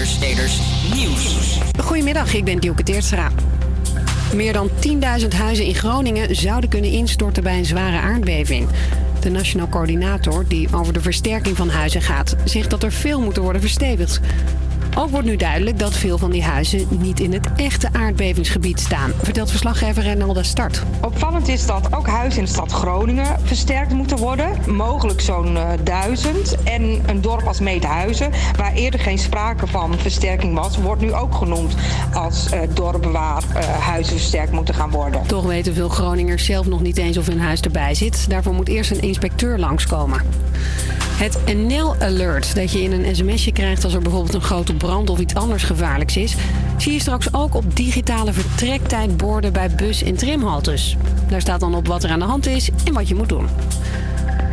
Nieuws. Goedemiddag, ik ben Dielke Teertstra. Meer dan 10.000 huizen in Groningen zouden kunnen instorten bij een zware aardbeving. De Nationaal Coördinator, die over de versterking van huizen gaat, zegt dat er veel moet worden verstevigd. Ook wordt nu duidelijk dat veel van die huizen niet in het echte aardbevingsgebied staan, vertelt verslaggever Renalda Start. Opvallend is dat ook huizen in de stad Groningen versterkt moeten worden. Mogelijk zo'n uh, duizend. En een dorp als Meethuizen, waar eerder geen sprake van versterking was, wordt nu ook genoemd als uh, dorp waar uh, huizen versterkt moeten gaan worden. Toch weten veel Groningers zelf nog niet eens of hun huis erbij zit. Daarvoor moet eerst een inspecteur langskomen. Het NL-alert dat je in een sms'je krijgt als er bijvoorbeeld een grote brand of iets anders gevaarlijks is, zie je straks ook op digitale vertrektijdborden bij bus- en tramhaltes. Daar staat dan op wat er aan de hand is en wat je moet doen.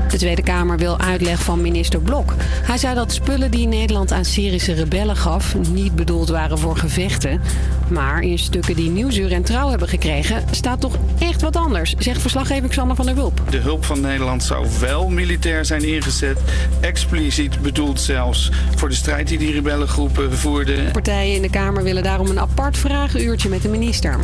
De Tweede Kamer wil uitleg van minister Blok. Hij zei dat spullen die Nederland aan Syrische rebellen gaf niet bedoeld waren voor gevechten. Maar in stukken die Nieuwsuur en Trouw hebben gekregen staat toch echt wat anders, zegt verslaggever Xander van der Wulp. De hulp van Nederland zou wel militair zijn ingezet, expliciet bedoeld zelfs voor de strijd die die rebellengroepen voerden. Partijen in de Kamer willen daarom een apart vragenuurtje met de minister.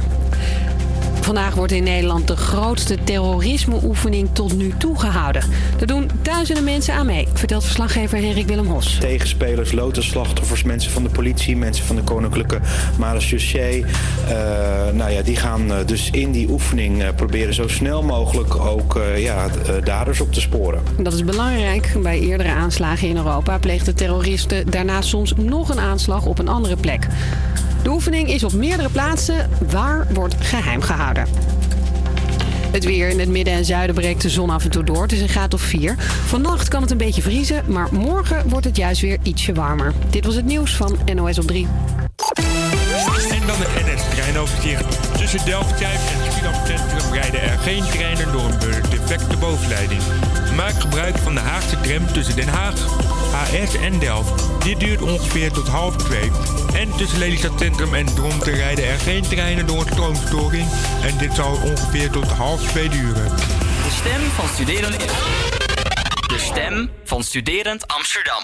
Vandaag wordt in Nederland de grootste terrorismeoefening tot nu toe gehouden. Er doen duizenden mensen aan mee, vertelt verslaggever Henrik Willem Hos. Tegenspelers, lotenslachtoffers, mensen van de politie, mensen van de Koninklijke Marechaussee. Uh, nou ja, die gaan dus in die oefening uh, proberen zo snel mogelijk ook uh, ja, daders op te sporen. Dat is belangrijk. Bij eerdere aanslagen in Europa pleegden terroristen daarna soms nog een aanslag op een andere plek. De oefening is op meerdere plaatsen. Waar wordt geheim gehouden? Het weer in het midden en zuiden breekt de zon af en toe door. Het is een graad of 4. Vannacht kan het een beetje vriezen, maar morgen wordt het juist weer ietsje warmer. Dit was het nieuws van NOS op 3. Het NS-treinoverzicht. Tussen Delft-Zuid en Schiedam Centrum rijden er geen treinen door een defecte bovenleiding. Maak gebruik van de Haagse tram tussen Den Haag, HS en Delft. Dit duurt ongeveer tot half twee. En tussen Lelystad Centrum en Dronten rijden er geen treinen door een stroomstoring. En dit zal ongeveer tot half twee duren. De stem van Studerend... De stem van Studerend Amsterdam.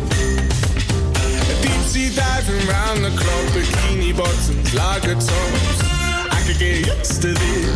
Round the clock, bikini bottoms, lager tops. I could get used to this.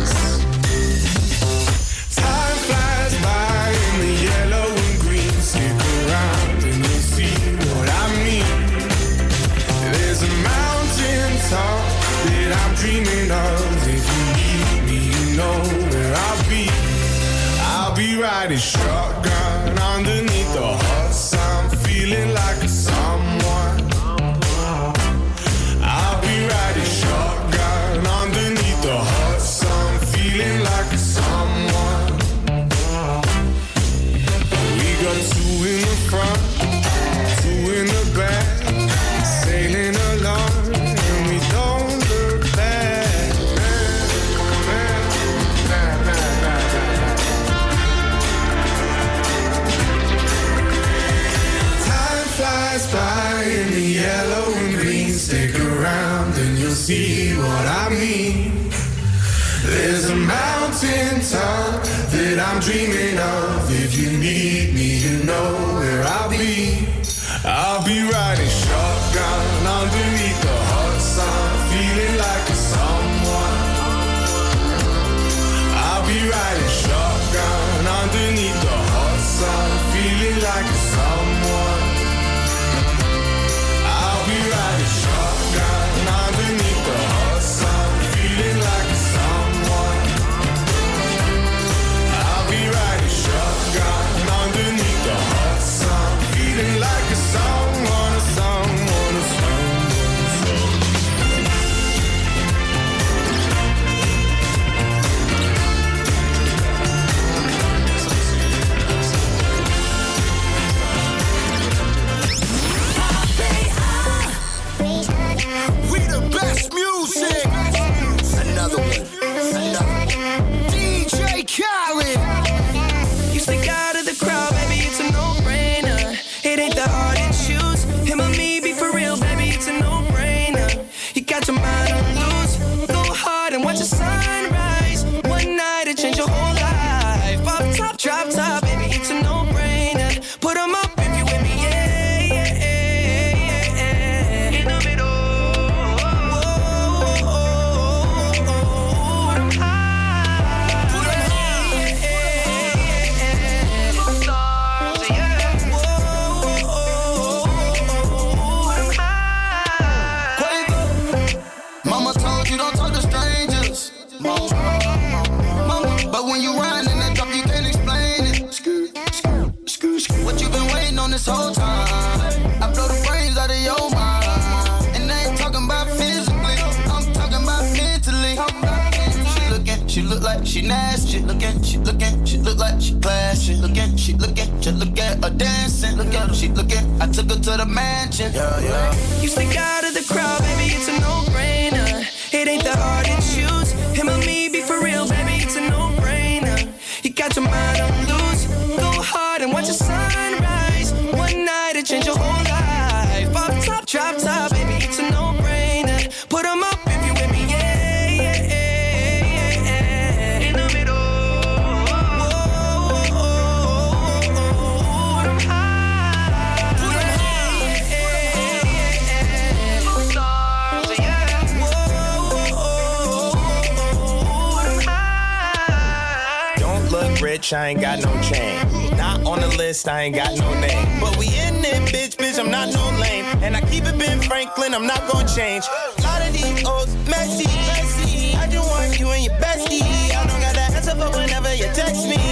Rich, I ain't got no chain. Not on the list, I ain't got no name. But we in it, bitch, bitch, I'm not no lame. And I keep it Ben Franklin, I'm not gonna change. lot of these old messy, messy. I just want you and your bestie. I don't got the answer for whenever you text me.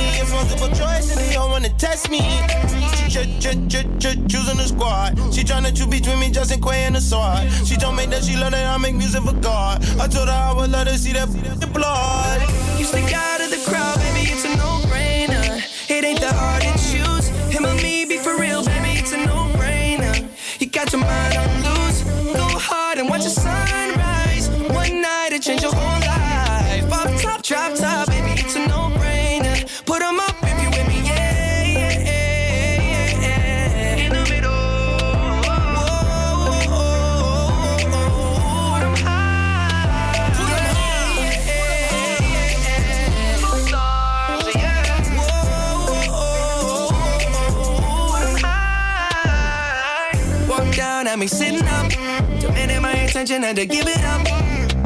Multiple choice and they don't wanna test me. She ch ch ch ch choosing the squad. She tryna choose between me, Justin Quay and the sword. She told me that she love that I make music for God. I told her I would let her see that blood. You stick out of the crowd, baby, it's a no-brainer. It ain't that hard to choose. Him attention, had to give it up.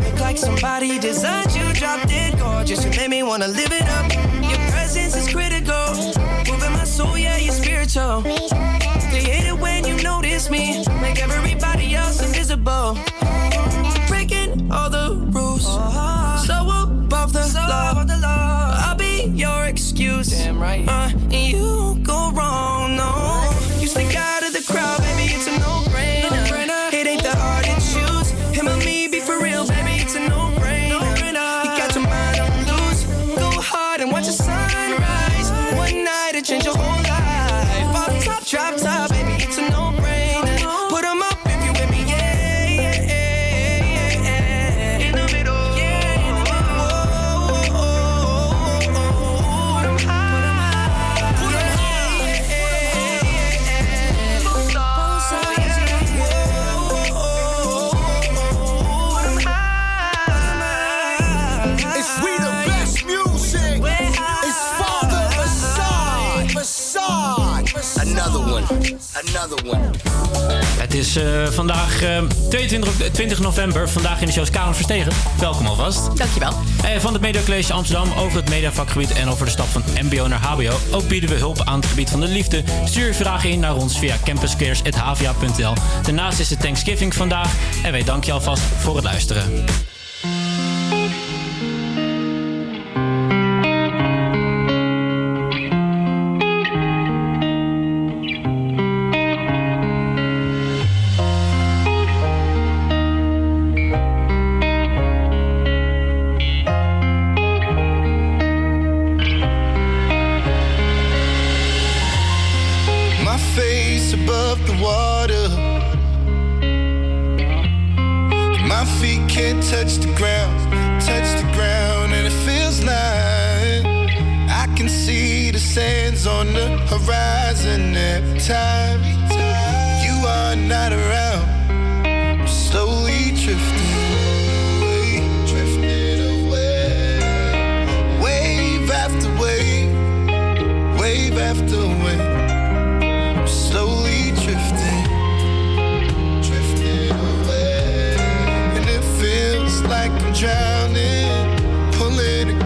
Look like somebody designed you, dropped it gorgeous. You made me wanna live it up. Your presence is critical, moving my soul, yeah, you're spiritual. They hate it when you notice me, make everybody else invisible. Breaking all the rules, so above the law. I'll be your excuse, damn right. Uh, and you go wrong, Het is eh, vandaag eh, 22, 20 november. Vandaag in de show is Karen Verstegen. Welkom alvast. Dankjewel. Eh, van het Media College Amsterdam over het mediavakgebied en over de stap van MBO naar HBO. Ook bieden we hulp aan het gebied van de liefde. Stuur je vragen in naar ons via campusqueers.havia.nl. Daarnaast is het Thanksgiving vandaag en wij danken je alvast voor het luisteren.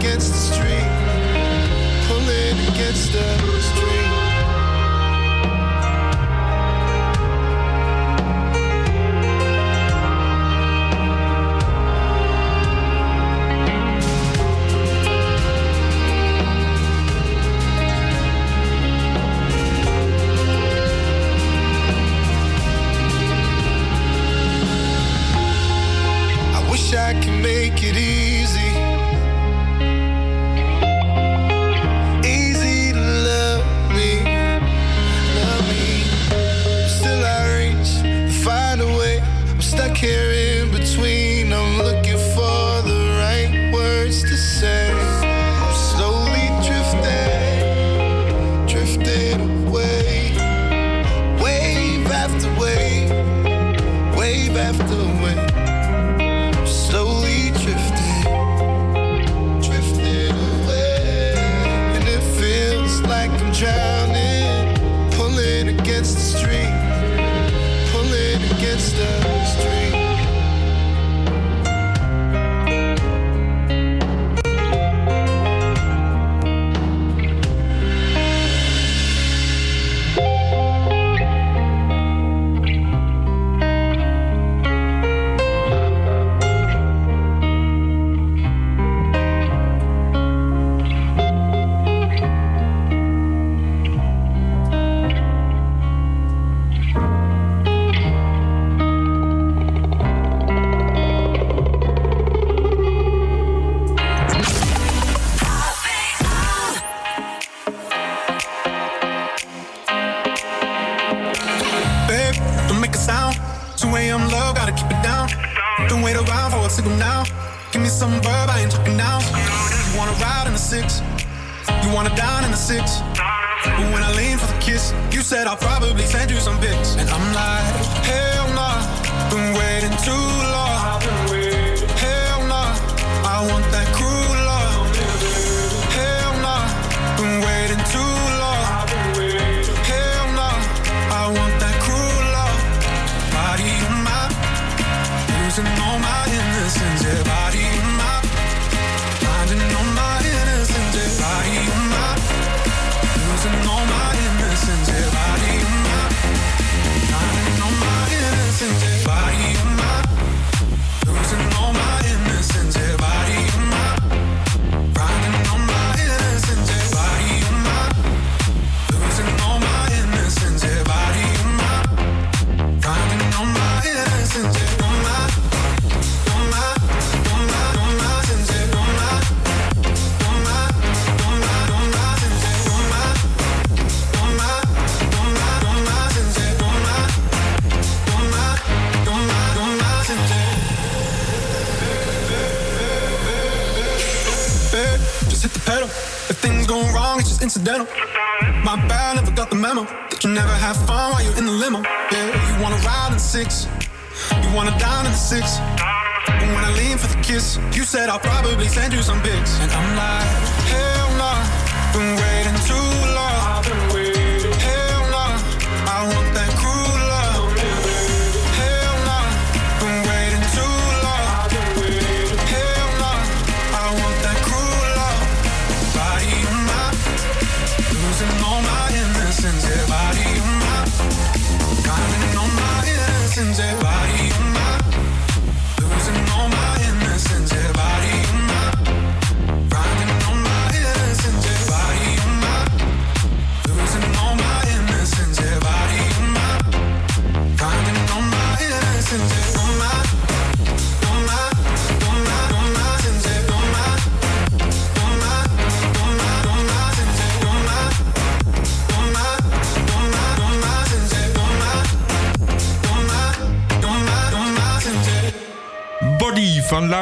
Against the stream, pulling against the stream.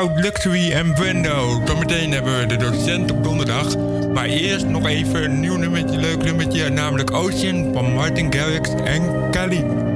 Nou, Luxury en Brando. Zometeen hebben we de docent op donderdag. Maar eerst nog even een nieuw nummertje, leuk nummertje. Namelijk Ocean van Martin Garrix en Kali.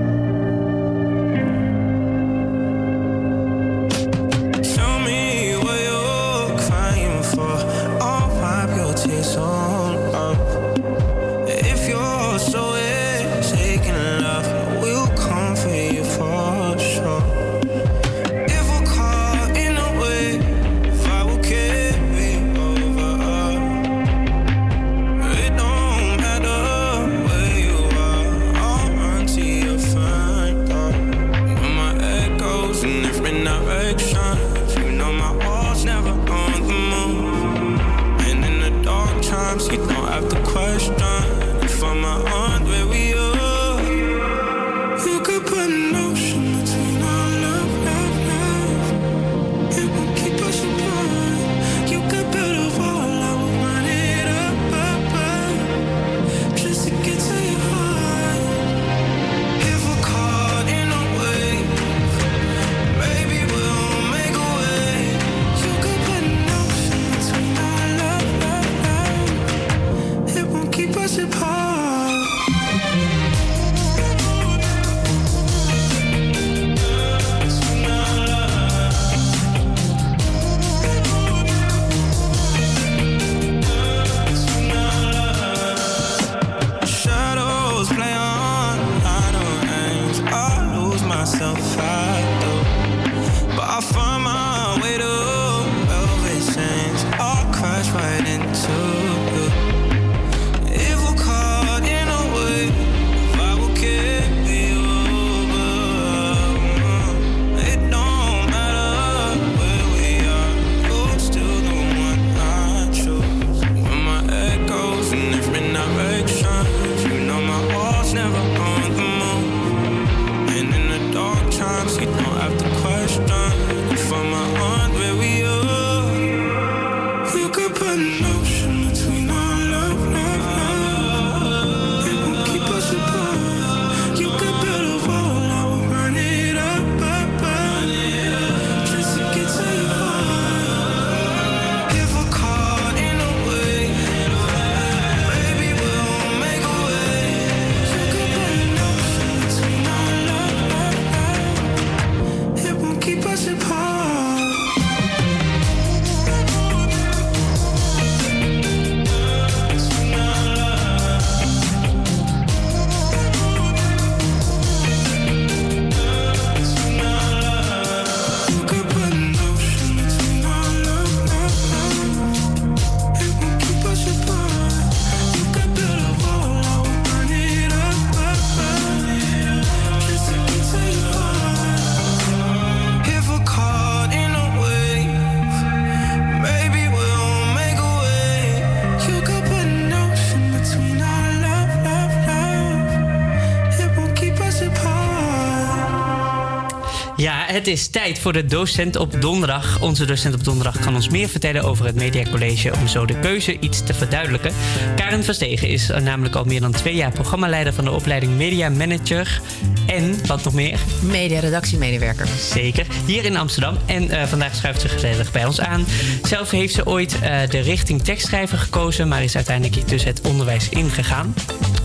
Het is tijd voor de docent op donderdag. Onze docent op donderdag kan ons meer vertellen over het Media College om zo de keuze iets te verduidelijken. Karen Verstegen is namelijk al meer dan twee jaar programmaleider van de opleiding Media Manager. En wat nog meer? Media redactiemedewerker. Zeker, hier in Amsterdam. En eh, vandaag schuift ze gezellig bij ons aan. Zelf heeft ze ooit eh, de richting tekstschrijver gekozen, maar is uiteindelijk tussen het onderwijs ingegaan.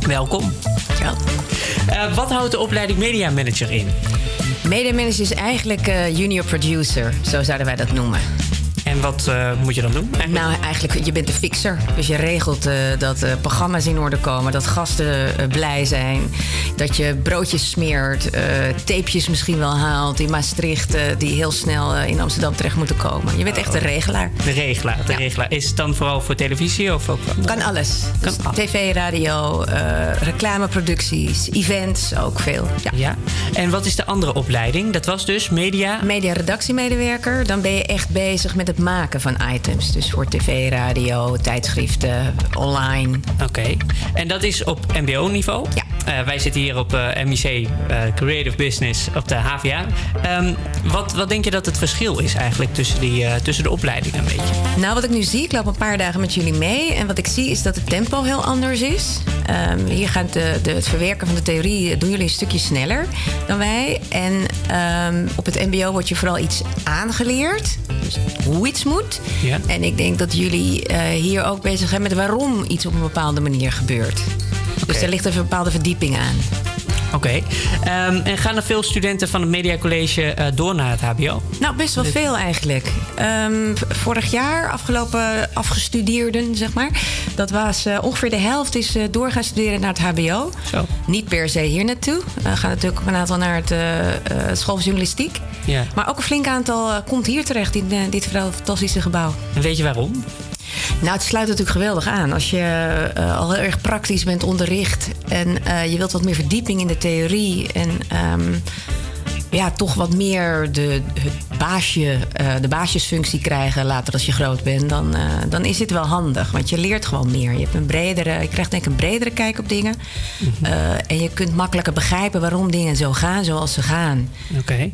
Welkom. Ja. Eh, wat houdt de opleiding Media Manager in? Media manager is eigenlijk eh, junior producer, zo zouden wij dat noemen. En wat eh, moet je dan doen? Nou, eigenlijk, je bent de fixer. Dus je regelt eh, dat eh, programma's in orde komen, dat gasten eh, blij zijn, dat je broodjes smeert, eh, tapejes misschien wel haalt in Maastricht, eh, die heel snel eh, in Amsterdam terecht moeten komen. Je bent echt de regelaar. De regelaar, de regelaar. Is het dan vooral voor televisie of ook Kan alles. Dus TV, radio, eh, reclameproducties, events, ook veel. Ja. Ja. En wat is de andere opleiding? Dat was dus media... Media redactiemedewerker. Dan ben je echt bezig met het maken van items. Dus voor tv, radio, tijdschriften, online. Oké. En dat is op MBO-niveau? Ja. Eh, wij zitten hier op eh, MIC eh, Creative Business op de HVA. Ehm, wat, wat denk je dat het verschil is eigenlijk tussen, die, tussen de opleidingen een beetje? Nou, wat ik nu zie, ik loop een paar dagen met jullie mee. En wat ik zie is dat het tempo heel anders is. Ehm, hier gaat de, de, het verwerken van de theorie, doen jullie een stukje sneller dan wij. En ehm, op het MBO wordt je vooral iets aangeleerd. Dus hoe moet. Ja. En ik denk dat jullie eh, hier ook bezig zijn met waarom iets op een bepaalde manier gebeurt. Dus er ligt een bepaalde verdieping aan. Oké. Ehm, en gaan er veel studenten van het Media College eh, door naar het HBO? Nou, best wel veel eigenlijk. Ehm, vorig jaar, afgelopen afgestudeerden, zeg maar. Dat was eh, ongeveer de helft is eh, door gaan studeren naar het HBO. Zo. Niet per se hier naartoe. We gaan natuurlijk ook een aantal naar het School van Journalistiek. Ja. Maar ook een flink aantal komt hier terecht in dit fantastische gebouw. En weet je waarom? Nou, het sluit natuurlijk geweldig aan. Als je eh, al heel erg praktisch bent onderricht en eh, je wilt wat meer verdieping in de theorie en ehm, ja, toch wat meer de, baasje, eh, de baasjesfunctie krijgen later als je groot bent, dan, eh, dan is dit wel handig. Want je leert gewoon meer. Je, hebt een bredere, je krijgt denk ik een bredere kijk op dingen. Eh, en je kunt makkelijker begrijpen waarom dingen zo gaan zoals ze gaan.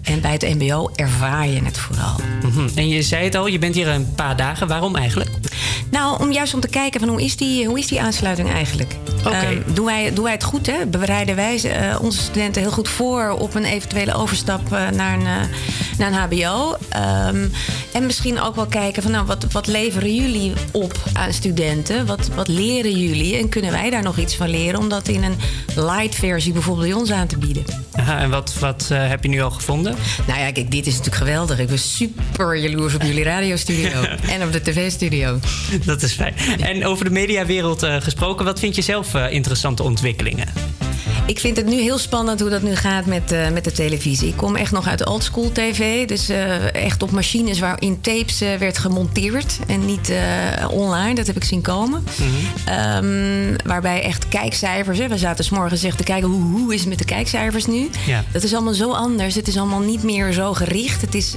En bij het MBO ervaar je het vooral. Mhm. En je zei het al, je bent hier een paar dagen. Waarom eigenlijk? Nou, om juist om te kijken van hoe is die, hoe is die aansluiting eigenlijk? Oké. Ehm, doen, wij, doen wij het goed? Hè? Bereiden wij onze studenten heel goed voor op een eventuele overstap naar, een, naar een HBO? Ehm, en misschien ook wel kijken van nou, wat, wat leveren jullie op aan studenten? Wat, wat leren jullie? En kunnen wij daar nog iets van leren om dat in een light versie bijvoorbeeld bij ons aan te bieden? Aha, en wat, wat eh, heb je nu al gevonden? Nou ja, kijk, dit is natuurlijk geweldig. Ik ben super jaloers op jullie radiostudio en op de tv-studio. Dat is fijn. En over de mediawereld eh, gesproken, wat vind je zelf eh, interessante ontwikkelingen? Ik vind het nu heel spannend hoe dat nu gaat met, eh, met de televisie. Ik kom echt nog uit oldschool tv. Dus eh, echt op machines waarin tapes eh, werd gemonteerd. En niet online, dat heb ik zien komen. Ehm, waarbij echt kijkcijfers... Hè, we zaten s morgens echt te kijken hoe, hoe is het met de kijkcijfers nu. Ja. Dat is allemaal zo anders. Het is allemaal niet meer zo gericht. Het is,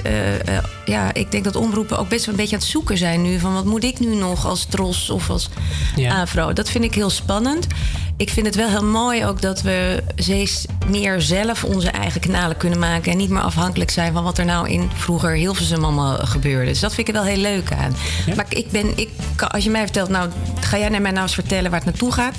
ja, ik denk dat omroepen ook best wel een beetje aan het zoeken zijn nu. Van wat moet ik nu nog als Tros of als Ja. Afro? Dat vind ik heel spannend. Ik vind het wel heel mooi ook dat we steeds meer zelf onze eigen kanalen kunnen maken. En niet meer afhankelijk zijn van wat er nou in vroeger Hilversum allemaal gebeurde. Dus dat vind ik er wel heel leuk aan. Maar ik ben, ik, als je mij vertelt, nou ga jij naar mij nou eens vertellen waar het naartoe gaat?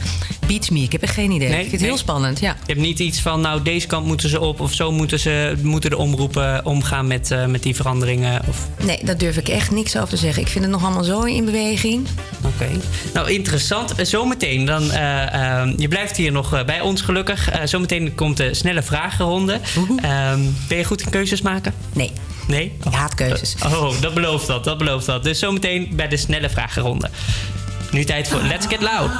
Me, ik heb echt geen idee. Nee, ik vind het nee. heel spannend, ja. Je hebt niet iets van, nou, deze kant moeten ze op... of zo moeten, ze, moeten de omroepen omgaan met, eh, met die veranderingen? Of... Nee, daar durf ik echt niks over te zeggen. Ik vind het nog allemaal zo in beweging. Oké. Nou, interessant. Eh, Zometeen dan... eh, eh, je blijft hier nog eh, bij ons, gelukkig. Eh, zometeen komt de snelle vragenronde. Ehm, ben je goed in keuzes maken? Nee. Nee? Ik haat keuzes. Oh, dat belooft dat, dat belooft dat. Dus zometeen bij de snelle vragenronde. Nu tijd voor Let's Get Loud.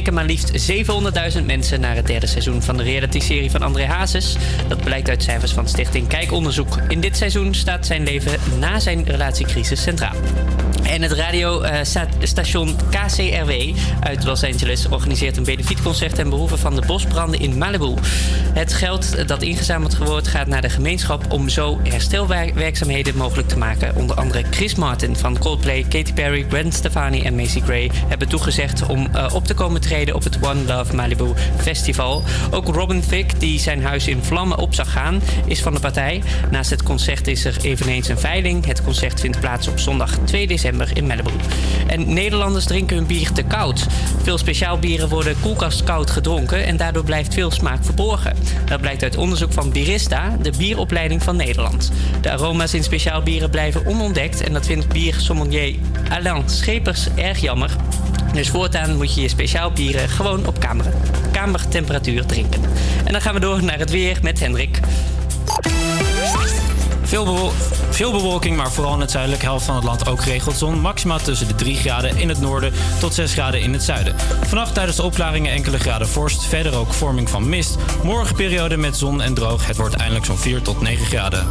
Keken maar liefst 700.000 mensen naar het derde seizoen van de reality-serie van André Hazes. Dat blijkt uit cijfers van Stichting Kijkonderzoek. In dit seizoen staat zijn leven na zijn relatiecrisis centraal. En het radiostation KCRW uit Los Angeles organiseert een benefietconcert ten behoeve van de bosbranden in Malibu. Het geld dat ingezameld wordt gaat naar de gemeenschap om zo herstelwerkzaamheden mogelijk te maken. Onder andere Chris Martin van Coldplay, Katy Perry, Gwen Stefani en Macy Gray hebben toegezegd om eh, op te komen treden op het One Love Malibu Festival. Ook Robin Thicke, die zijn huis in vlammen op zag gaan, is van de partij. Naast het concert is er eveneens een veiling. Het concert vindt plaats op zondag 2 december in Malibu. En Nederlanders drinken hun bier te koud. Veel speciaalbieren worden koelkastkoud gedronken en daardoor blijft veel smaak verborgen. Dat blijkt uit onderzoek van Birista, de bieropleiding van Nederland. De aroma's in speciaalbieren blijven onontdekt en dat vindt biersommelier Alain Schepers erg jammer. Dus voortaan moet je je speciaal bieren gewoon op kamer, kamertemperatuur drinken. En dan gaan we door naar het weer met Hendrik. Veel, veel bewolking, maar vooral in het zuidelijke helft van het land ook geregeld zon. Maximaal tussen de 3 graden in het noorden tot 6 graden in het zuiden. Vannacht tijdens de opklaringen enkele graden vorst. Verder ook vorming van mist. Morgen periode met zon en droog. Het wordt eindelijk zo'n 4 tot 9 graden.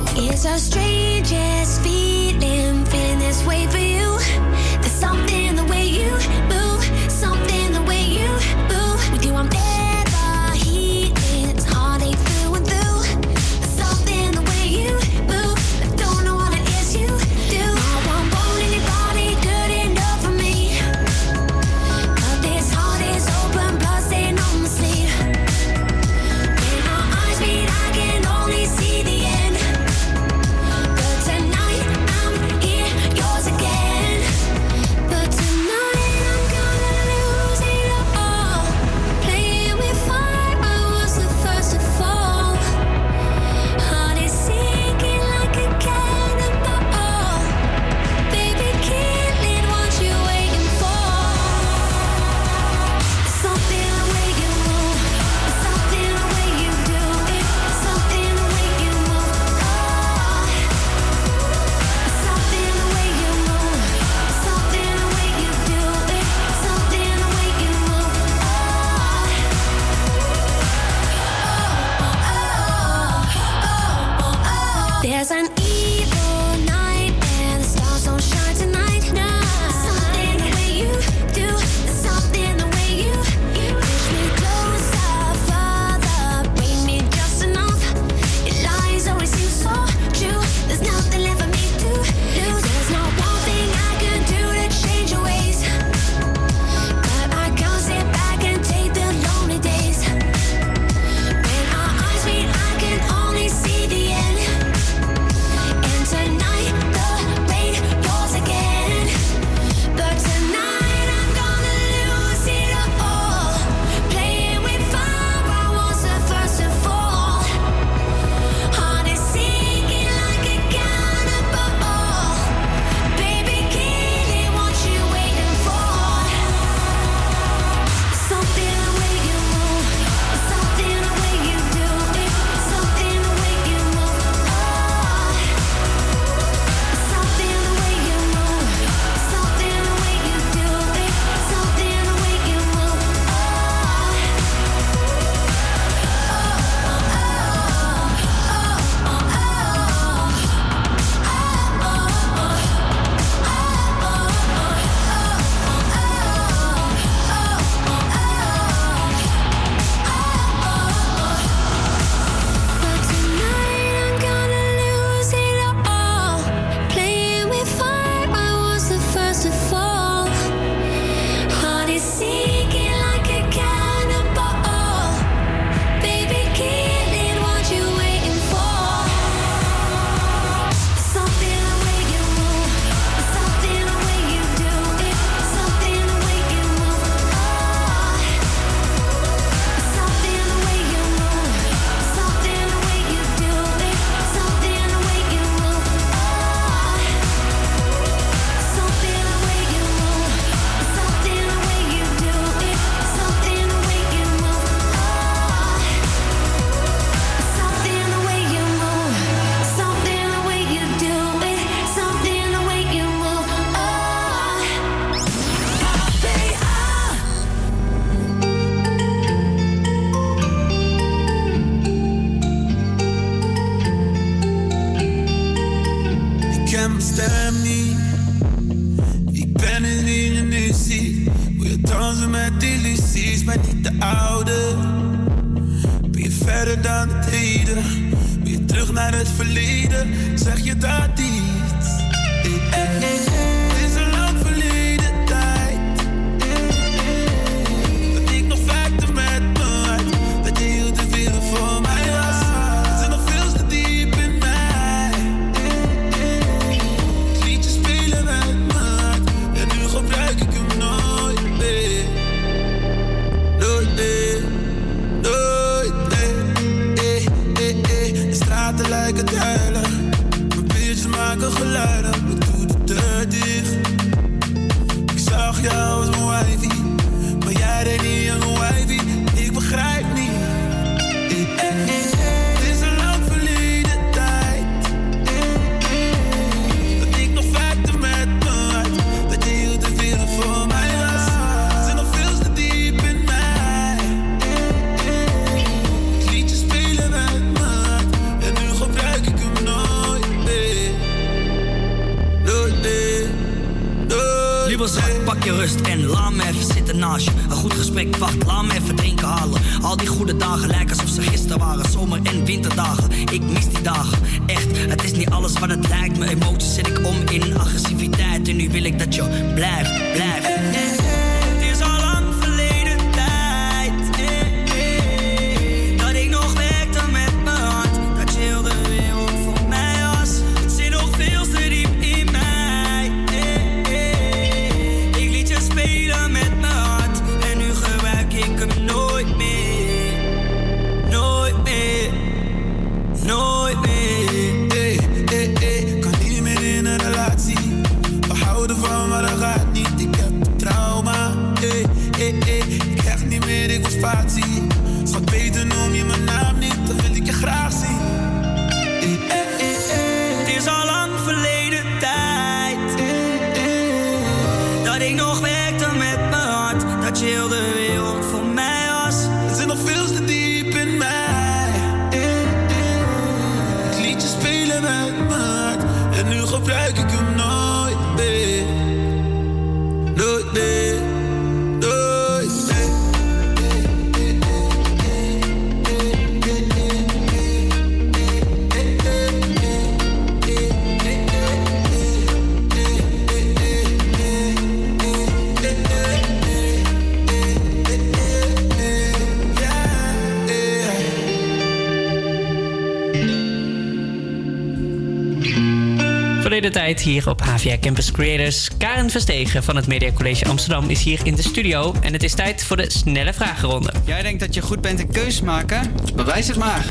HVA Campus Creators. Karen Verstegen van het Media College Amsterdam is hier in de studio. En het is tijd voor de snelle vragenronde. Jij denkt dat je goed bent in keuzes maken? Bewijs het maar.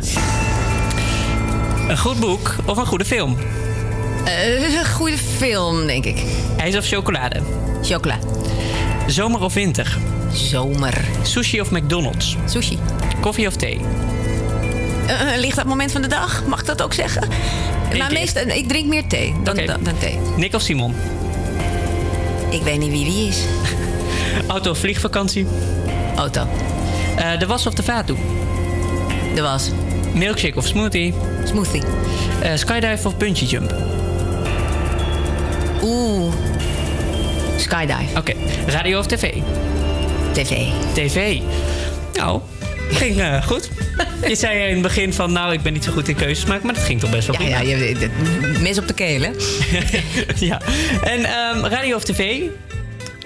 Een goed boek of een goede film? Eh, een goede film, denk ik. IJs of chocolade? Chocola. Zomer of winter? Zomer. Sushi of McDonald's? Sushi. Koffie of thee? Eh, eh, ligt dat moment van de dag? Mag ik dat ook zeggen? Maar meestal, ik drink meer thee dan, dan, dan thee. Nick of Simon? Ik weet niet wie wie is. Auto of vliegvakantie? Auto. Eh, de was of de vaat doen? De was. Milkshake of smoothie? Smoothie. Eh, skydive of bungee jump? Oeh. Skydive. Oké. Radio of tv? TV. TV. Nou, ging eh, goed. Je zei in het begin van, nou, ik ben niet zo goed in keuzes maken, maar dat ging toch best wel Ja, prima. ja, je, mes op de keel, hè? ja. En ehm, radio of tv?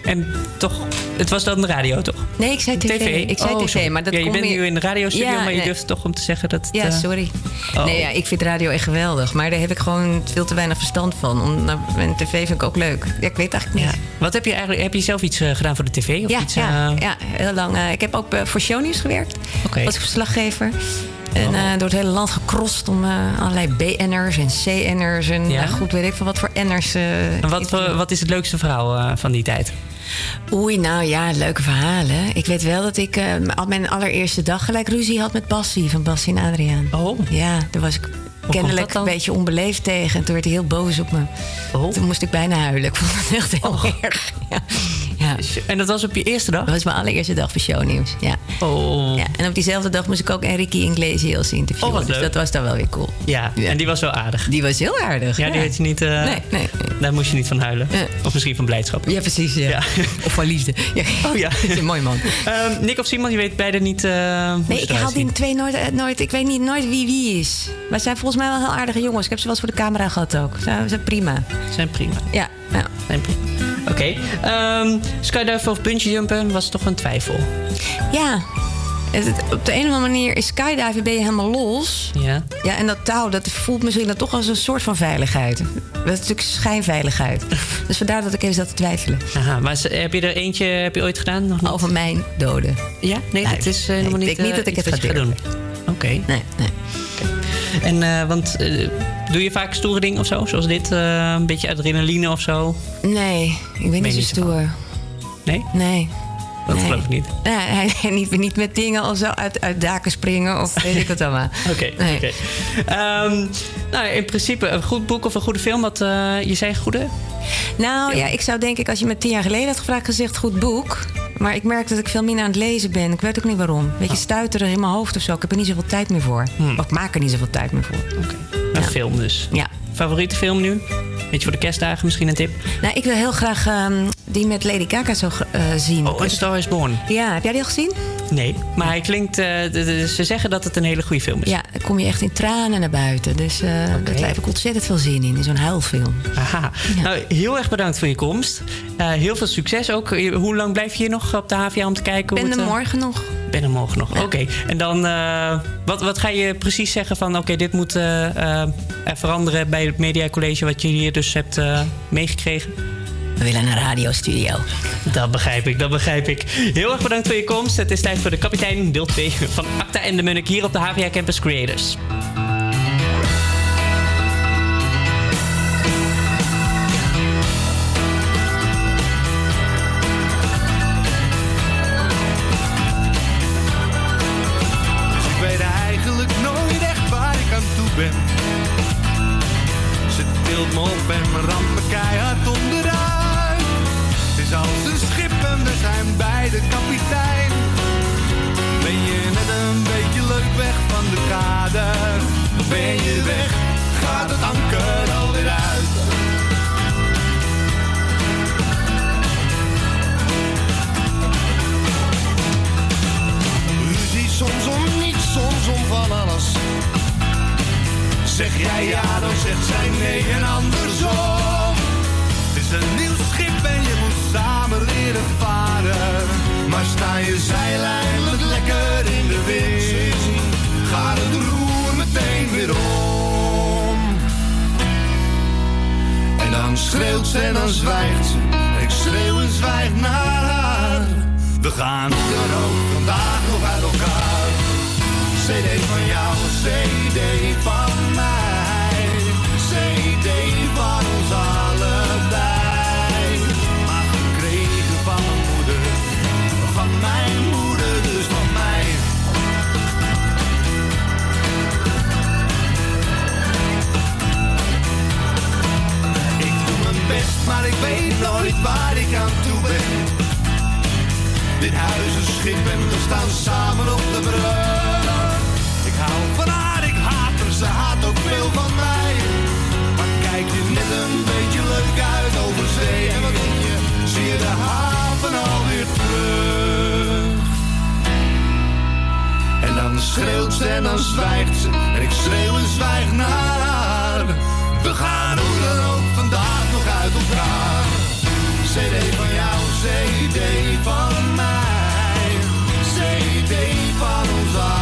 En toch, het was dan de radio, toch? Nee, ik zei tv. Ik zei Oh, tv, sorry. maar dat ja, je bent meer- nu in de radiostudio, Ja, maar je nee. durft toch om te zeggen dat het... Ja, eh, sorry. Oh. Nee, ja, ik vind radio echt geweldig. Maar daar heb ik gewoon veel te weinig verstand van. Om, nou, en tv vind ik ook leuk. Ja, ik weet het eigenlijk niet. Wat heb je eigenlijk... Heb je zelf iets eh, gedaan voor de tv? Of Ja, iets, ja, eh, ja, heel lang. Eh, ik heb ook eh, voor shownieuws gewerkt. Ik verslaggever. En Oh. eh, door het hele land gecrossed om eh, allerlei BN'ers en CN'ers. En Ja? goed, weet ik van wat voor N'ers. En wat, wat is het leukste verhaal van die tijd? Oei, nou ja, leuke verhalen. Ik weet wel dat ik al mijn allereerste dag gelijk ruzie had met Bassie van Bassie en Adriaan. Oh. Ja, daar was ik kennelijk een beetje onbeleefd tegen. En toen werd hij heel boos op me. Oh. Toen moest ik bijna huilen. Ik vond het echt heel erg. Ja. Ja. En dat was op je eerste dag? Dat was mijn allereerste dag voor shownieuws. Ja. Oh. Ja, en op diezelfde dag moest ik ook Enrique Iglesias interviewen. Oh, wat dus dat was dan wel weer cool. Ja, en die was wel aardig. Die was heel aardig. Ja, die had je niet... eh, Nee, nee, Daar moest je niet van huilen. Of misschien van blijdschap. Ja, precies. Ja. Of van liefde. Ja. Oh ja. Dat is een mooi man. Ehm, Nick of Simon, je weet beide niet... eh, Nee, ik haal die twee nooit, eh, nooit. Ik weet niet nooit wie wie is. Maar ze zijn volgens mij wel heel aardige jongens. Ik heb ze wel eens voor de camera gehad ook. Ze ze zijn prima. Zijn prima. Ja. ja. Zijn prima. Oké. Ehm, skydiven of bungee jumpen was toch een twijfel. Ja. Het- het- op de een of andere manier is skydiven ben je helemaal los. Ja. Ja, en dat touw, dat voelt misschien dan toch als een soort van veiligheid. Dat is natuurlijk schijnveiligheid. dus vandaar dat ik even zat te twijfelen. Aha, maar heb je er eentje heb je ooit gedaan? Nog niet? Over mijn doden. Ja? Nee, Nee, dat is eh, nee, nog ik niet denk niet eh, dat ik het ga doen. Oké. Nee, nee. En, eh, want doe je vaak stoere dingen of zo? Zoals dit? eh, een beetje adrenaline of zo? Nee, ik ben niet zo stoer. Nee? Nee. Dat Nee. geloof ik niet. Nee, hij- hij- niet, niet met dingen of zo uit, uit daken springen of weet ik wat allemaal. Oké, Nee. oké. Ehm, nou, in principe een goed boek of een goede film. Wat, eh, je zei goede? Nou ja, ik zou denk ik, als je me tien jaar geleden had gevraagd, gezegd goed boek. Maar ik merk dat ik veel minder aan het lezen ben. Ik weet ook niet waarom. Een beetje stuiterig in mijn hoofd of zo. Ik heb er niet zoveel tijd meer voor. Of ik maak er niet zoveel tijd meer voor. Een film dus. Ja. Favoriete film nu? Beetje voor de kerstdagen misschien een tip? Nou, ik wil heel graag ehm, die met Lady Gaga zo eh, zien. Oh, A Star is Born. Ja, heb jij die al gezien? Nee, maar hij klinkt... eh, ze zeggen dat het een hele goede film is. Ja, dan kom je echt in tranen naar buiten. Dus eh daar heb ik ontzettend veel zin in. In zo'n huilfilm. Aha. Nou, heel erg bedankt voor je komst. Eh, heel veel succes ook. Hoe lang blijf je hier nog op de HVA om te kijken? Ik ben er morgen nog. ben er morgen nog. Oké. En dan, wat, wat ga je precies zeggen van... oké, dit moet veranderen bij het Media College... wat je hier dus hebt meegekregen? We willen een radiostudio. Dat begrijp ik, dat begrijp ik. Heel erg bedankt voor je komst. Het is tijd voor de kapitein deel 2 van Acta en de Munnik... hier op de HVA Campus Creators. huilt en dan zwijgt ze. Ik schreeuw en zwijg naar haar. We gaan er ook vandaag nog uit elkaar. CD van jou, CD van maar ik weet nooit waar ik aan toe ben. Dit huis is schip en we staan samen op de brug. Ik hou van haar, ik haat haar, ze haat ook veel van mij. Maar kijk je net een beetje leuk uit over zee en wat denk je, zie je de haven alweer terug. En dan schreeuwt ze en dan zwijgt ze en ik schreeuw en zwijg naar haar. We gaan hoe dan ook vraag. CD van jou, CD van mij, CD van ons allen.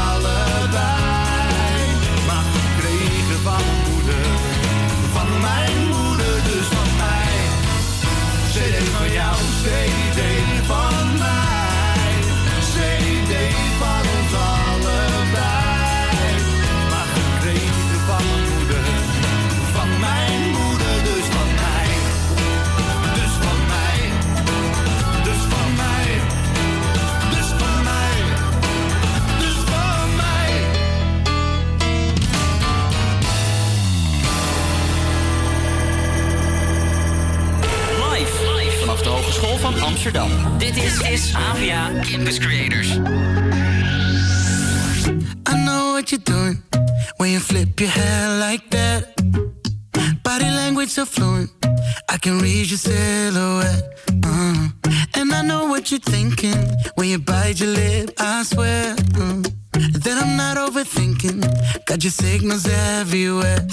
can read your silhouette. Uh-huh. And I know what you're thinking when you bite your lip, I swear. Uh-huh. Uh, that I'm not overthinking. Got your signals everywhere.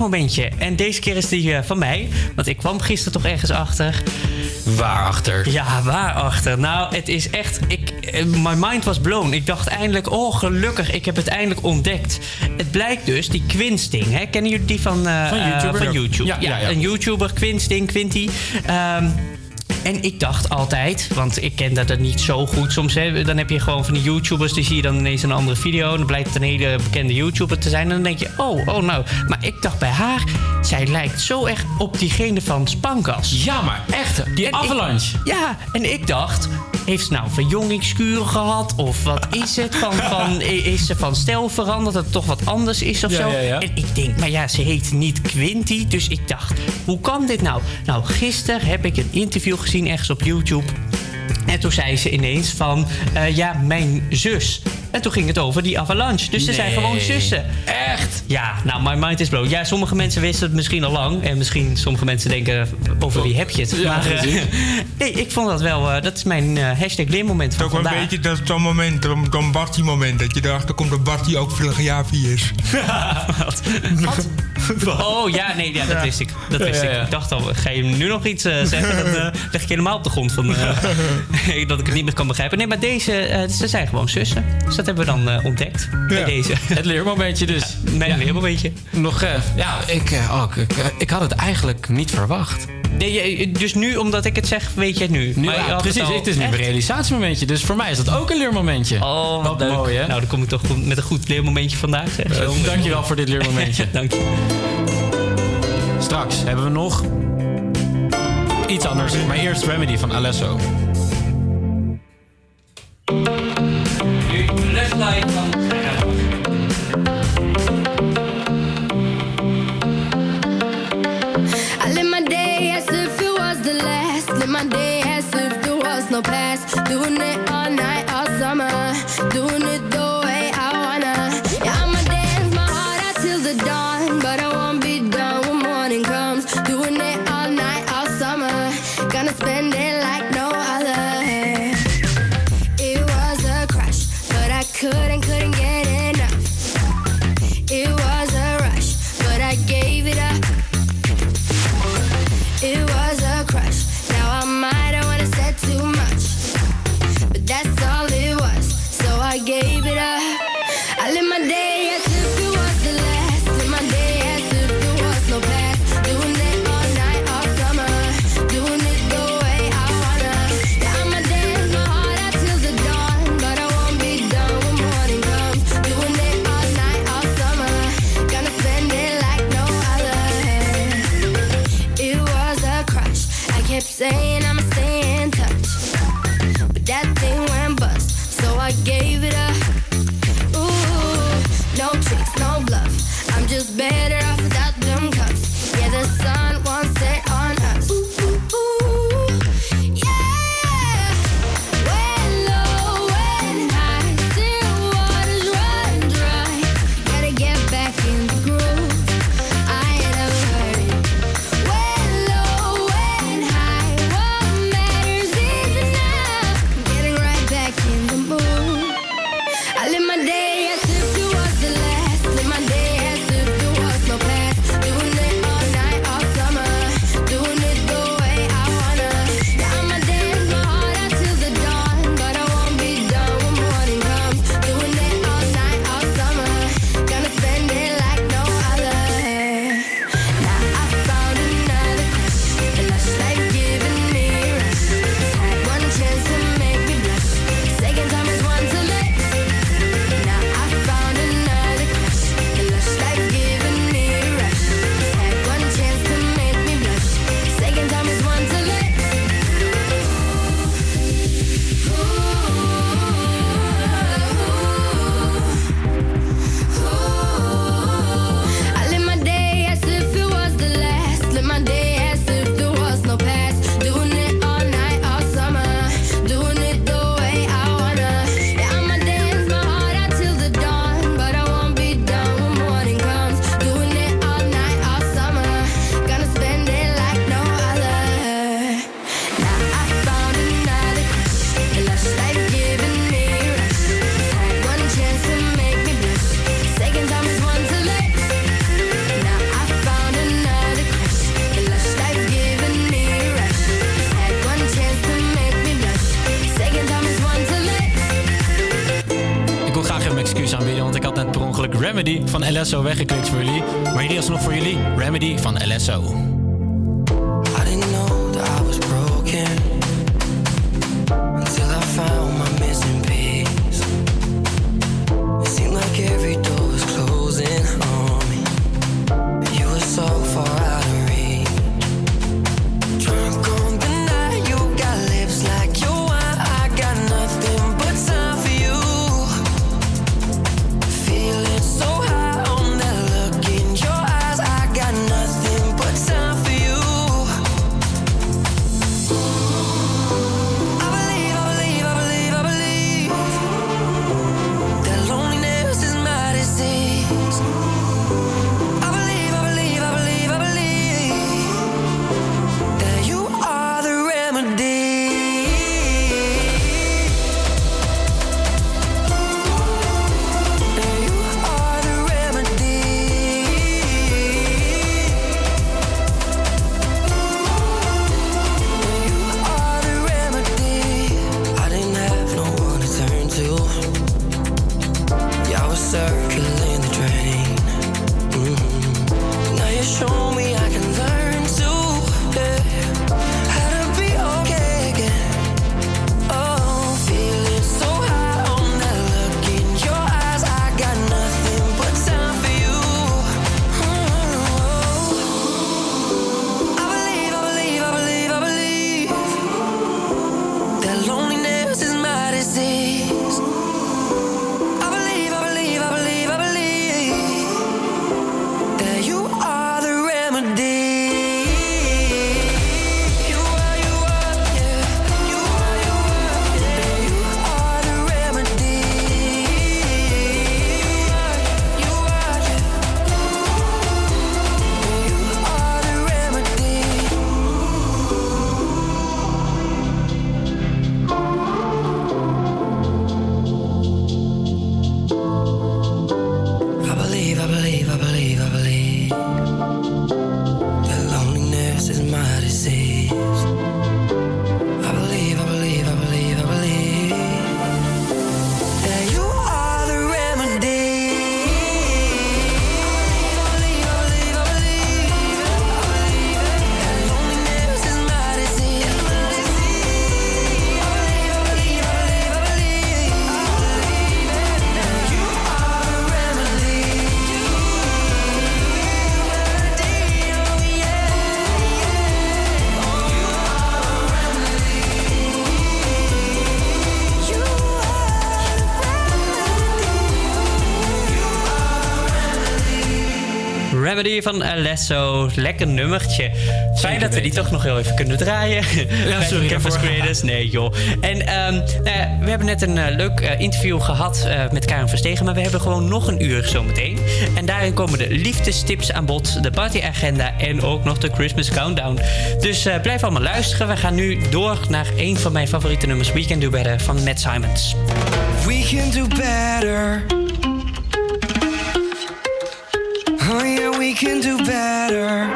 Leermomentje. En deze keer is die eh, van mij. Want ik kwam gisteren toch ergens achter. Waarachter? Ja, waarachter? Nou, het is echt... Ik, eh, my mind was blown. Ik dacht eindelijk, oh gelukkig, ik heb het eindelijk ontdekt. Het blijkt dus, die Quinsting, hè? kennen jullie die van, eh, Van YouTuber? van YouTube? Ja, ja, ja. een YouTuber, Quinsting, Quinty. Ehm, en ik dacht altijd, want ik ken dat niet zo goed soms. Hè, dan heb je gewoon van die YouTubers, die zie je dan ineens een andere video. En dan blijkt het een hele bekende YouTuber te zijn. En dan denk je, oh, oh nou. Maar ik dacht bij haar, zij lijkt zo erg op diegene van Spankas. Ja, maar echt, die Avalanche. ja, en ik dacht, heeft ze nou een verjongingskuur gehad? Of wat is het? Van, van, is ze van stijl veranderd? Dat het toch wat anders is of Ja, zo? ja, ja. En ik denk, maar ja, ze heet niet Quinty. Dus ik dacht, hoe kan dit nou? Nou, gisteren heb ik een interview gezien ergens op YouTube. En toen zei ze ineens van, eh, ja, mijn zus. En toen ging het over die avalanche. Dus ze zijn gewoon zussen. Echt? Ja, nou, my mind is blown. Ja, sommige mensen wisten het misschien al lang. En misschien sommige mensen denken, over wie heb je het? Ja, maar eh, nee, ik vond dat wel, eh, dat is mijn hashtag leermoment van Toch een vandaag. beetje dat zo'n moment, zo'n Bartie-moment. Dat je erachter komt dat Bartie ook plagiatie is. Oh ja, nee, ja, dat wist ik. Dat wist ik. Ik dacht al, ga je nu nog iets zeggen? Dan leg ik helemaal op de grond van eh, dat ik het niet meer kan begrijpen. Nee, maar deze, eh, ze zijn gewoon zussen. Dus dat hebben we dan eh, ontdekt bij deze. Het leermomentje dus. mijn leermomentje. Nog, eh, ja, ik, ook, ik, ik had het eigenlijk niet verwacht. Nee, je- dus nu, omdat ik het zeg, weet je het nu. Nu, Maar je ja, het precies, het is nu een realisatiemomentje. Dus voor mij is dat ook een leermomentje. Oh, wat leuk. mooi, hè? Nou, dan kom ik toch met een goed leermomentje vandaag. Zeg. Zo. Eh, dankjewel voor dit leermomentje. Dank je. Straks hebben we nog iets anders. Maar eerst Remedy van Alesso. Flashlight van... I LSO weggeklikt voor jullie. Maar hier is nog voor jullie Remedy van LSO. Remedy van Alesso. Lekker nummertje. Fijn dat we die toch nog heel even kunnen draaien. Bij sorry Campus. Creators. Nee, joh. En ehm, nou ja, we hebben net een eh, leuk eh, interview gehad eh, met Karen Verstegen. Maar we hebben gewoon nog een uur zometeen. En daarin komen de liefdestips aan bod. De partyagenda. En ook nog de Christmas Countdown. Dus eh, blijf allemaal luisteren. We gaan nu door naar een van mijn favoriete nummers. We Can Do Better van Matt Simons. We can do better. We can do better.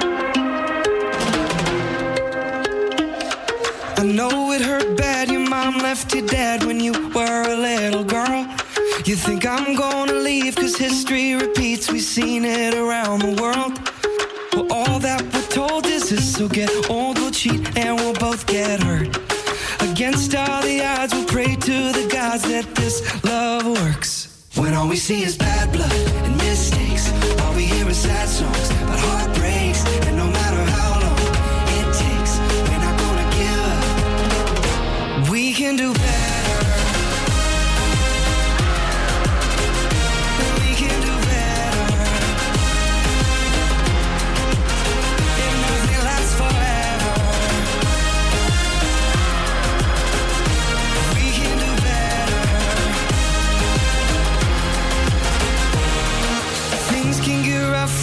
I know it hurt bad. Your mom left you dead when you were a little girl. You think I'm gonna leave, cause history repeats. We've seen it around the world. Well, all that we're told is this. So get old, we'll cheat, and we'll both get hurt. Against all the odds, we'll pray to the gods that this love works. When all we see is bad blood and mistakes, sad songs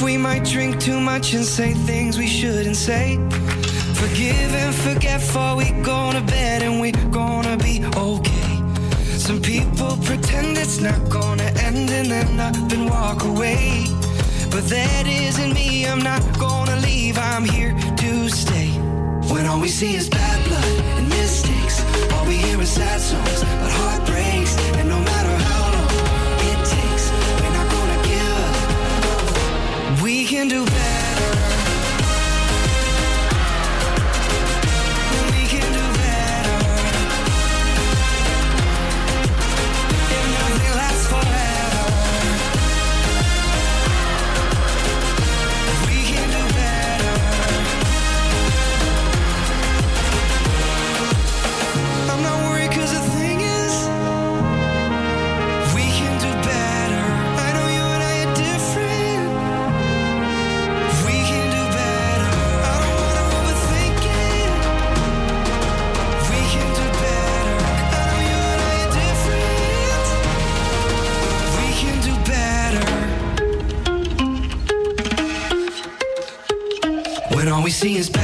we might drink too much and say things we shouldn't say. Forgive and forget before we go to bed and we gonna be okay. Some people pretend it's not gonna end and then up and walk away. But that isn't me, I'm not gonna leave, I'm here to stay. When all we see is bad blood and mistakes, all we hear is sad songs about heartbreaks. can do better. All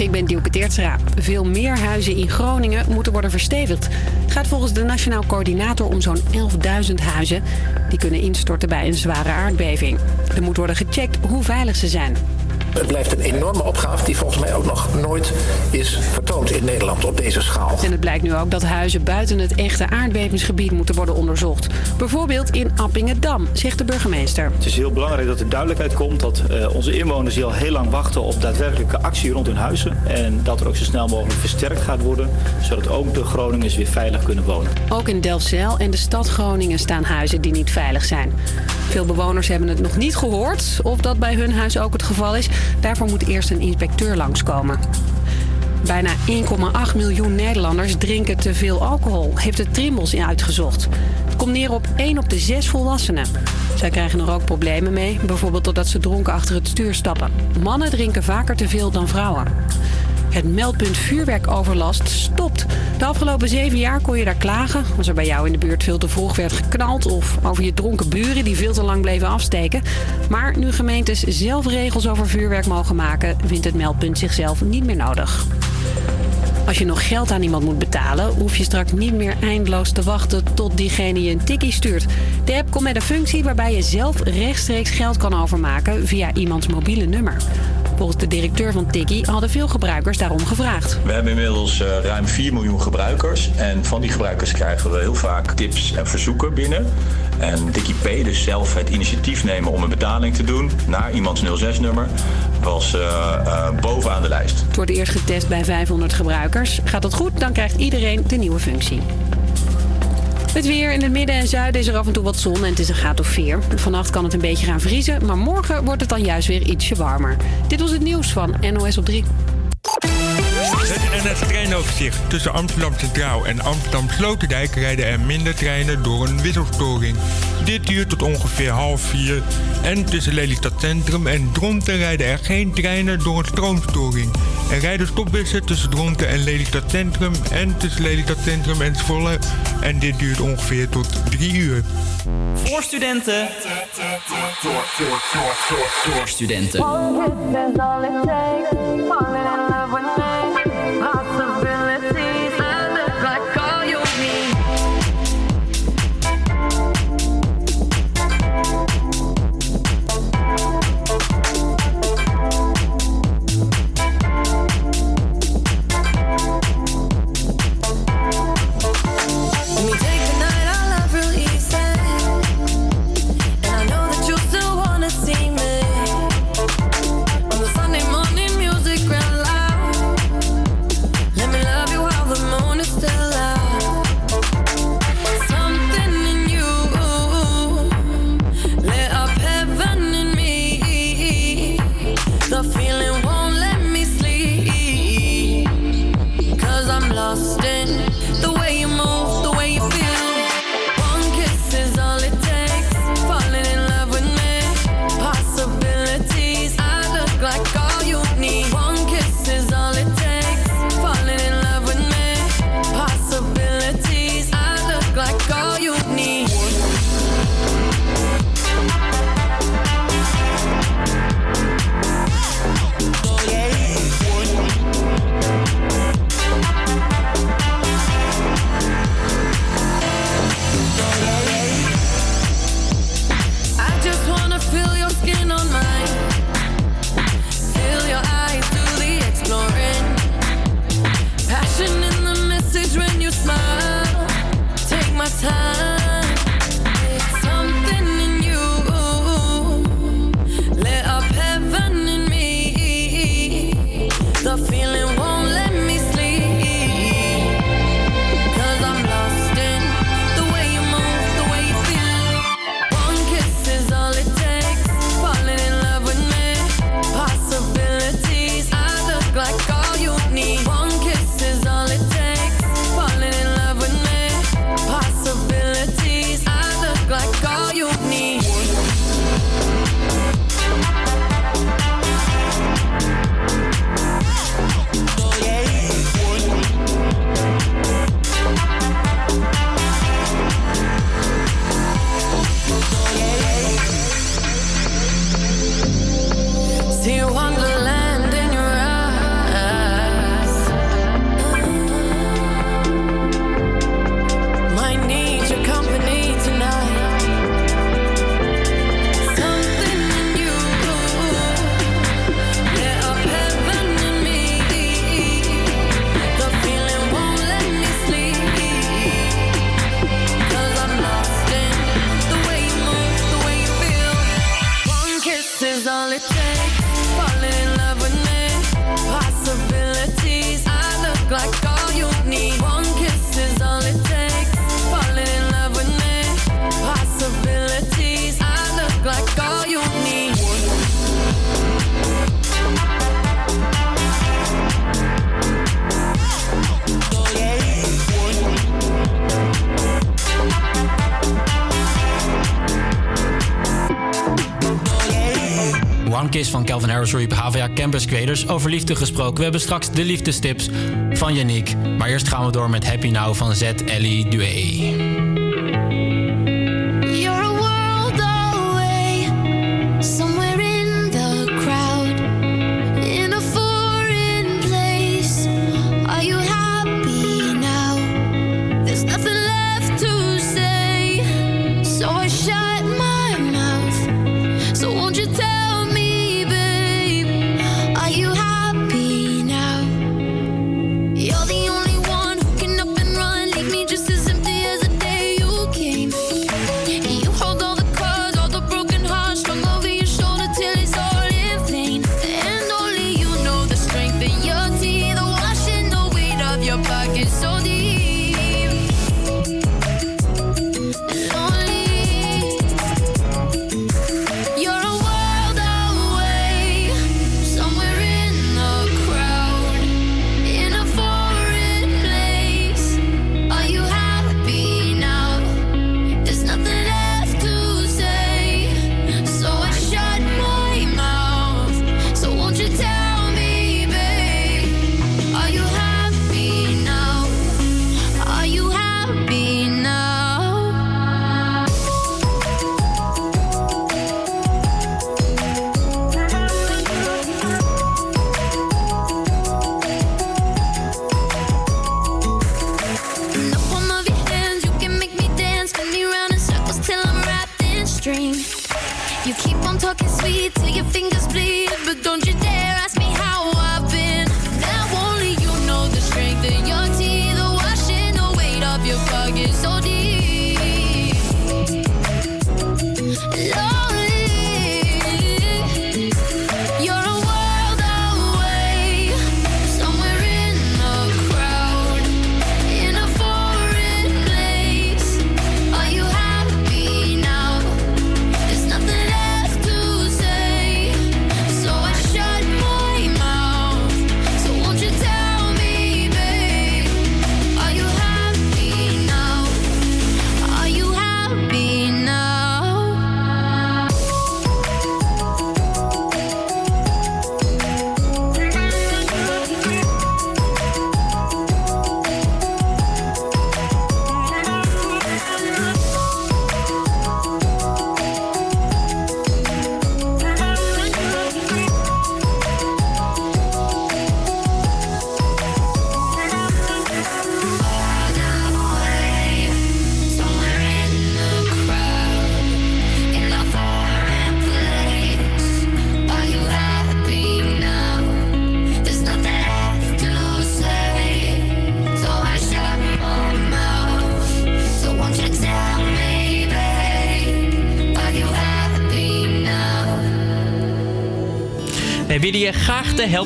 ik ben Dielke Teertstra. Veel meer huizen in Groningen moeten worden verstevigd. Het gaat volgens de Nationaal Coördinator om zo'n 11.000 huizen... die kunnen instorten bij een zware aardbeving. Er moet worden gecheckt hoe veilig ze zijn. Het blijft een enorme opgave die volgens mij ook nog nooit is in Nederland op deze schaal. En het blijkt nu ook dat huizen buiten het echte aardbevingsgebied moeten worden onderzocht. Bijvoorbeeld in Appingedam, zegt de burgemeester. Het is heel belangrijk dat er duidelijkheid komt dat eh, onze inwoners die al heel lang wachten op daadwerkelijke actie rond hun huizen. En dat er ook zo snel mogelijk versterkt gaat worden, zodat ook de Groningers weer veilig kunnen wonen. Ook in Delfzijl en de stad Groningen staan huizen die niet veilig zijn. Veel bewoners hebben het nog niet gehoord of dat bij hun huis ook het geval is. Daarvoor moet eerst een inspecteur langskomen. Bijna 1,8 miljoen Nederlanders drinken te veel alcohol, heeft de Trimbos uitgezocht. Het komt neer op 1 op de 6 volwassenen. Zij krijgen er ook problemen mee, bijvoorbeeld doordat ze dronken achter het stuur stappen. Mannen drinken vaker te veel dan vrouwen. Het meldpunt vuurwerkoverlast stopt. De afgelopen zeven jaar kon je daar klagen als er bij jou in de buurt veel te vroeg werd geknald of over je dronken buren die veel te lang bleven afsteken. Maar nu gemeentes zelf regels over vuurwerk mogen maken, vindt het meldpunt zichzelf niet meer nodig. Als je nog geld aan iemand moet betalen, hoef je straks niet meer eindeloos te wachten tot diegene je een tikkie stuurt. De app komt met een functie waarbij je zelf rechtstreeks geld kan overmaken via iemands mobiele nummer. Volgens de directeur van Tikkie hadden veel gebruikers daarom gevraagd. We hebben inmiddels eh, ruim 4 miljoen gebruikers. En van die gebruikers krijgen we heel vaak tips en verzoeken binnen. En Dickie P, dus zelf het initiatief nemen om een betaling te doen naar iemands 06-nummer, was eh, eh, bovenaan de lijst. Het wordt eerst getest bij 500 gebruikers. Gaat dat goed, dan krijgt iedereen de nieuwe functie. Het weer in het midden en zuiden is er af en toe wat zon en het is een graad of 4. Vannacht kan het een beetje gaan vriezen, maar morgen wordt het dan juist weer ietsje warmer. Dit was het nieuws van NOS op 3. Het NS treinoverzicht. Tussen Amsterdam Centraal en Amsterdam Sloterdijk rijden er minder treinen door een wisselstoring. Dit duurt tot ongeveer half vier. En tussen Lelystad Centrum en Dronten rijden er geen treinen door een stroomstoring. Er rijden stopbussen tussen Dronten en Lelystad Centrum en tussen Lelystad Centrum en Zwolle. En dit duurt ongeveer tot drie uur. Voor studenten. Door studenten. Van Calvin Harris op HVA Campus Creators. Over liefde gesproken. We hebben straks de liefdestips van Yannick. Maar eerst gaan we door met Happy Now van Z. Ellie Dué.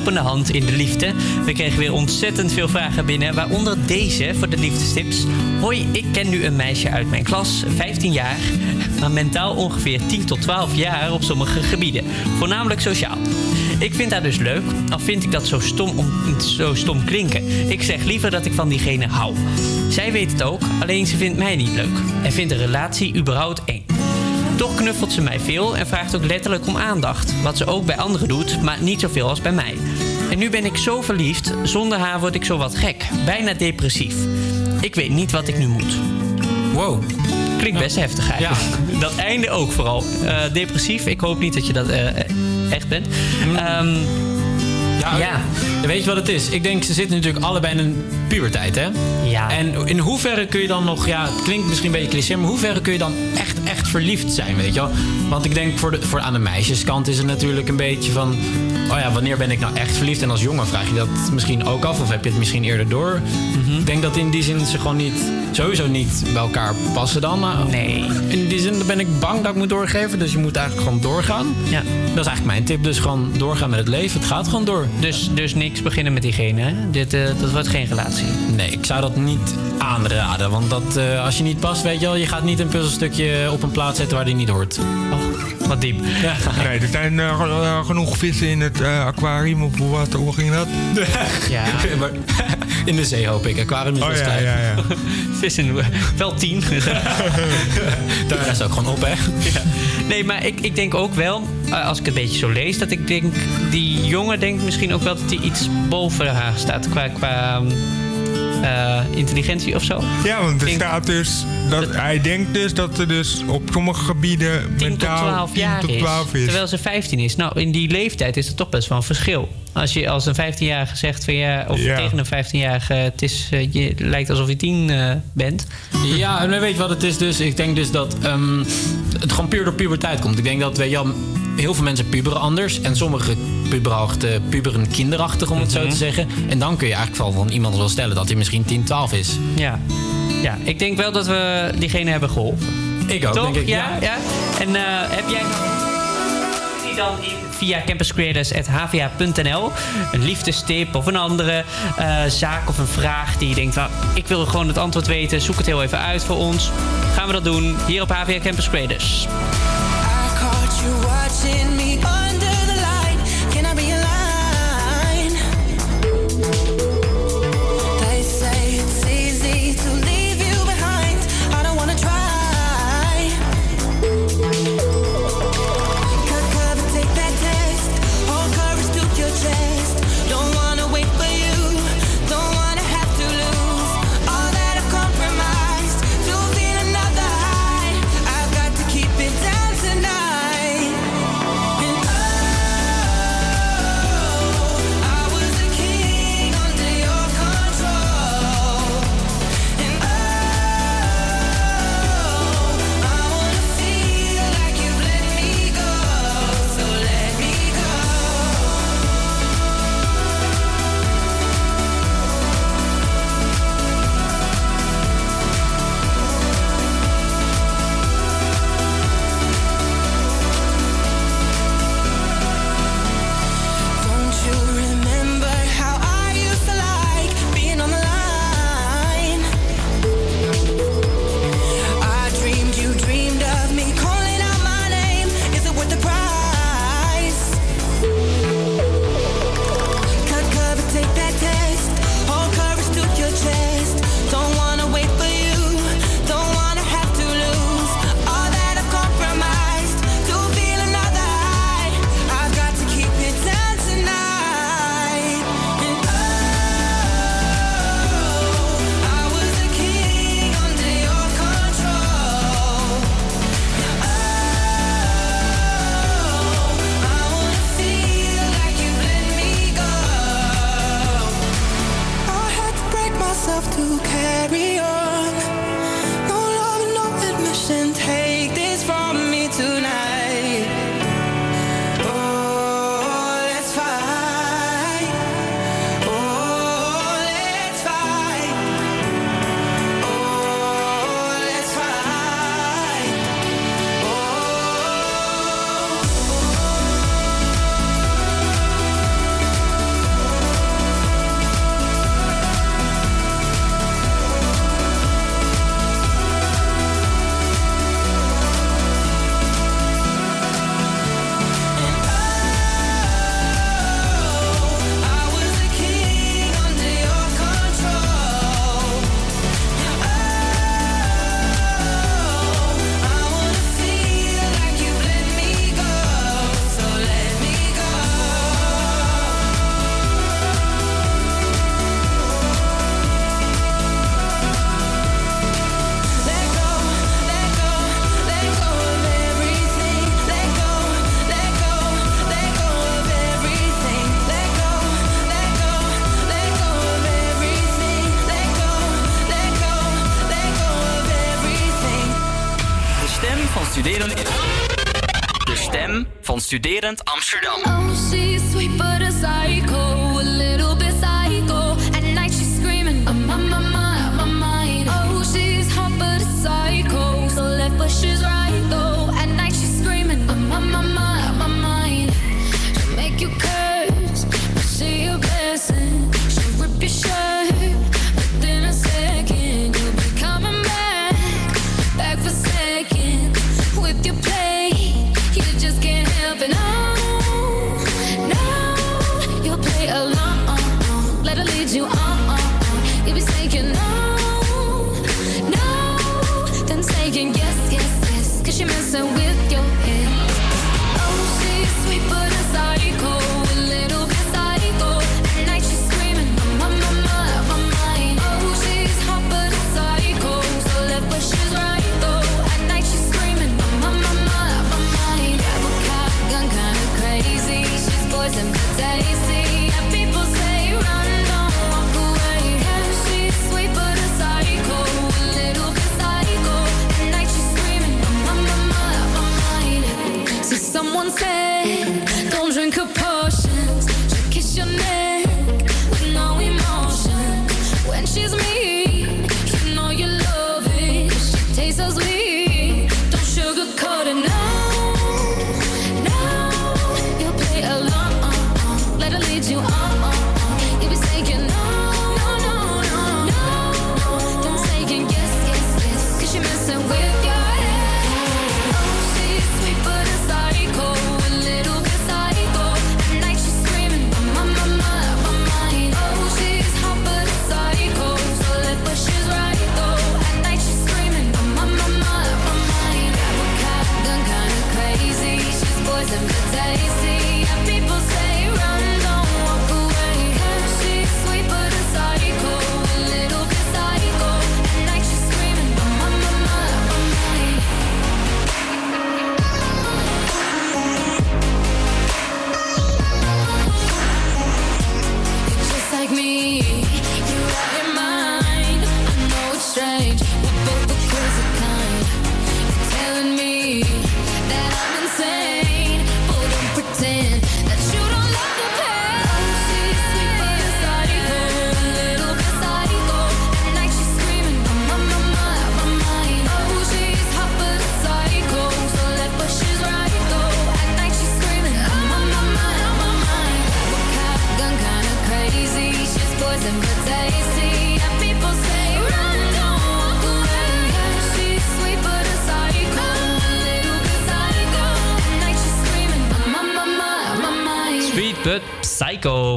Helpende hand in de liefde. We kregen weer ontzettend veel vragen binnen, waaronder deze voor de liefdestips. Hoi, ik ken nu een meisje uit mijn klas, 15 jaar, maar mentaal ongeveer 10 tot 12 jaar op sommige gebieden, voornamelijk sociaal. Ik vind haar dus leuk, al vind ik dat zo stom, om, zo stom klinken. Ik zeg liever dat ik van diegene hou. Zij weet het ook, alleen ze vindt mij niet leuk en vindt de relatie überhaupt eng. Toch knuffelt ze mij veel en vraagt ook letterlijk om aandacht. Wat ze ook bij anderen doet, maar niet zoveel als bij mij. En nu ben ik zo verliefd, zonder haar word ik zo wat gek. Bijna depressief. Ik weet niet wat ik nu moet. Wow. Klinkt best heftig eigenlijk. Dat einde ook vooral. Eh, depressief, ik hoop niet dat je dat eh, echt bent. Ehm, Ja, Ja. Weet je wat het is? Ik denk, ze zitten natuurlijk allebei in een puberteit, hè? Ja. En in hoeverre kun je dan nog... Ja, het klinkt misschien een beetje cliché... maar hoeverre kun je dan echt, echt verliefd zijn, weet je wel? Want ik denk, voor de, voor, aan de meisjeskant is het natuurlijk een beetje van... Oh ja, wanneer ben ik nou echt verliefd? En als jongen vraag je dat misschien ook af. Of heb je het misschien eerder door? Mhm. Ik denk dat in die zin ze gewoon niet... Sowieso niet bij elkaar passen dan. Nee. In die zin ben ik bang dat ik moet doorgeven. Dus je moet eigenlijk gewoon doorgaan. Ja. Dat is eigenlijk mijn tip. Dus gewoon doorgaan met het leven. Het gaat gewoon door. Dus, dus niks beginnen met diegene, hè? Dit, eh, dat wordt geen relatie. Nee, ik zou dat niet aanraden. Want dat, eh, als je niet past, weet je wel, je gaat niet een puzzelstukje op een plaats zetten waar die niet hoort. Oh, wat diep. Ja. Nee, er zijn eh, eh, genoeg vissen in het eh, aquarium of hoe, wat, hoe ging dat? Ja. In de zee hoop ik. Aquarium is Oh ja, ja, ja. Vis in wel tien. Daar is ook gewoon op, hè? Ja. Nee, maar ik, ik denk ook wel, als ik het een beetje zo lees, dat ik denk, die jongen denkt misschien ook wel dat hij iets boven haar staat qua, qua eh, intelligentie of zo. Ja, want er staat dus dat, hij denkt dus dat er dus op sommige gebieden 10 tot mentaal 12 10 jaar tot is, 12 is. Terwijl ze 15 is. Nou, in die leeftijd is er toch best wel een verschil. Als je als een 15-jarige zegt van ja, of Ja. tegen een 15-jarige, het is, eh, je lijkt alsof je 10 eh, bent. Ja, en weet je wat het is dus? Ik denk dus dat ehm, het gewoon puur door puberteit komt. Ik denk dat, weet je heel veel mensen puberen anders. En sommige puberachtig, puberen kinderachtig, om het zo te zeggen. En dan kun je eigenlijk wel van iemand wel stellen dat hij misschien 10, 12 is. Ja. ja, ik denk wel dat we diegene hebben geholpen. Ik ook, Toch? denk ik. Ja, ja. En eh, heb jij die dan via campuscreators.hva.nl een liefdestip of een andere eh, zaak of een vraag die je denkt, "Nou, ik wil gewoon het antwoord weten, zoek het heel even uit voor ons. Gaan we dat doen hier op HVA Campus Creators. Studerend Amsterdam. Oh,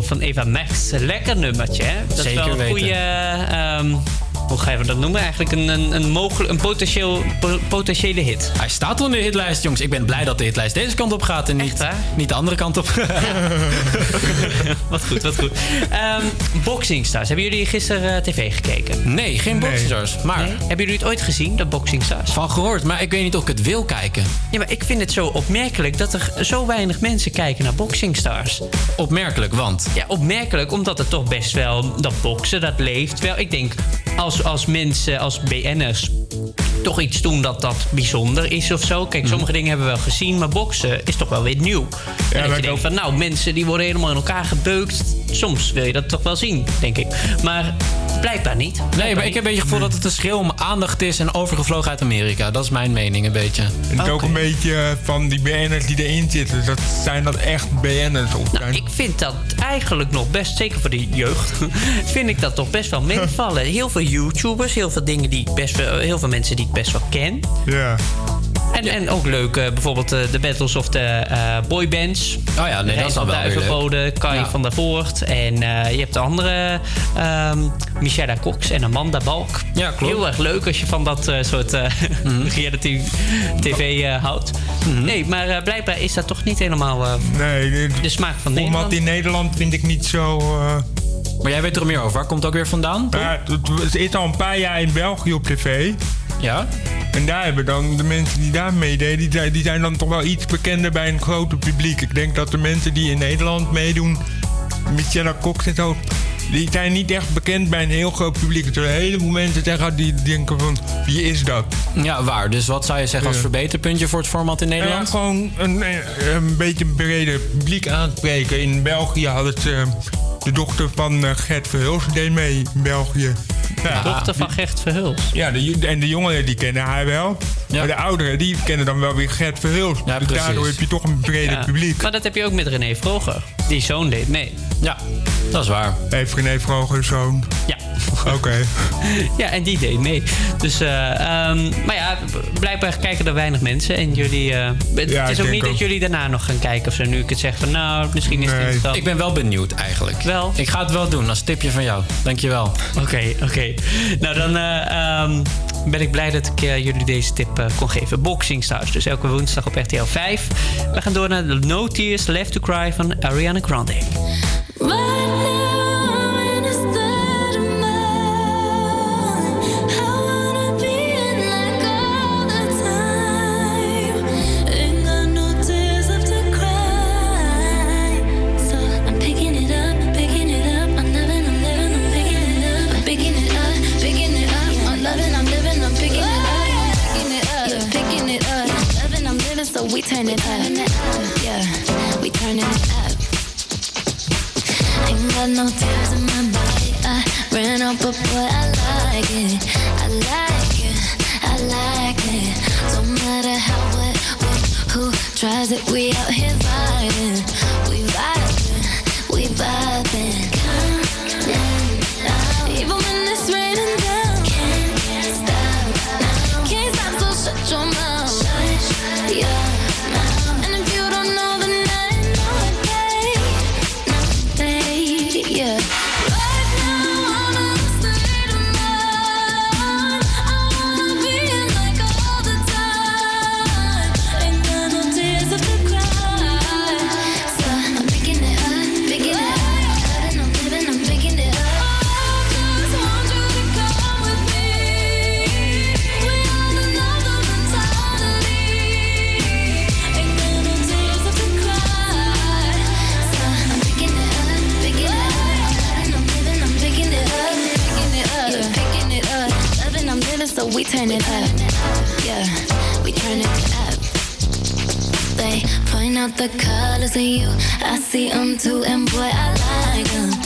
van Eva Max. Lekker nummertje, hè? Dat Zeker is wel een goede... ehm, hoe ga je dat noemen? Eigenlijk een, een, een, mogelijk, een potentieel, po- potentiële hit. Hij staat al in de hitlijst, jongens. Ik ben blij dat de hitlijst deze kant op gaat en niet, niet de andere kant op. wat goed, wat goed. Ehm Boxing Stars. Hebben jullie gisteren eh, tv gekeken? Nee, geen Boxing Stars. Maar Hebben jullie het ooit gezien, de Boxing Stars? Van gehoord, maar ik weet niet of ik het wil kijken. Ja, maar ik vind het zo opmerkelijk dat er zo weinig mensen kijken naar Boxing Stars. Opmerkelijk, want? Ja, opmerkelijk, omdat het toch best wel... Dat boksen, dat leeft wel. Ik denk, als, als mensen, als BN'ers... toch iets doen dat dat bijzonder is of zo. Kijk, sommige dingen hebben we wel gezien, maar boksen is toch wel weer nieuw. en dat je denkt van, nou, mensen die worden helemaal in elkaar gebeukt. Soms wil je dat toch wel zien, denk ik. Maar blijkbaar niet. Nee, maar ik heb een beetje het gevoel dat het een schil om aandacht is en overgevlogen uit Amerika. Dat is mijn mening een beetje. En het ook een beetje van die BN'ers die erin zitten. Dat zijn dat echt BN'ers? Of zijn... Nou, Ik vind dat eigenlijk nog best, zeker voor de jeugd, vind ik dat toch best wel meevallen. Heel veel YouTubers, heel veel dingen die ik best wel, heel veel mensen die ik best wel ken. Ja. En, en ook leuk, eh, bijvoorbeeld eh, de battles of de eh, boybands. Oh ja, nee, dat is dan wel. Duivenbode, Kai Ja. van der Voort. En eh, je hebt de andere, ehm Michelle Cox en Amanda Balk. Ja, klopt. Heel erg leuk als je van dat eh, soort eh reality tv eh, houdt. Nee, maar blijkbaar is dat toch niet helemaal eh, Nee, de smaak van Nederland. in Nederland vind ik niet zo... Maar jij weet er meer over. Waar komt het ook weer vandaan? Ja, het is al een paar jaar in België op tv. Ja? En daar hebben dan de mensen die daar meededen, die, zijn- die zijn dan toch wel iets bekender bij een groter publiek. Ik denk dat de mensen die in Nederland meedoen, Michelle Cox en zo, die zijn niet echt bekend bij een heel groot publiek. Er zijn een heleboel mensen die denken van, wie is dat? Ja, waar. Dus wat zou je zeggen als Ja. verbeterpuntje voor het format in Ja, Nederland? gewoon een, eh, een beetje breder publiek aanspreken. In België hadden ze de dochter van eh, Gert Verhulst deed mee in België. Ja, Dochter van Gert Verhulst. Ja, de, en de jongeren die kennen haar wel. Maar de ouderen die kennen dan wel weer Gert Verhulst. dus precies. daardoor heb je toch een breder Ja. publiek. Maar dat heb je ook met René Vroger. Die zoon deed mee. Ja, dat is waar. Heeft René Vroger een zoon? Ja. Oké. Ja, en die deed mee. Dus, eh, ehm, maar ja, blijkbaar kijken er weinig mensen. En jullie. eh, het Ja, is ik ook niet dat jullie daarna nog gaan kijken of zo. Nu ik het zeg van, nou, misschien is het interessant. Ik ben wel benieuwd eigenlijk. Wel? Ik ga het wel doen als tipje van jou. Dankjewel. Oké, oké. Nou, dan eh, ehm, ben ik blij dat ik eh, jullie deze tip eh, kon geven. Boxing Stars, dus elke woensdag op RTL 5. We gaan door naar No Tears Left to Cry van Ariana Grande. We turn it up, yeah, we turning it up. Ain't got no tears in my body. I ran up, but boy, I like it. I like it. I like it. Don't matter how, what, who tries it. We out here vibing. It up, yeah, we turn it up. They point out the colors of you. I see them too, and boy, I like them.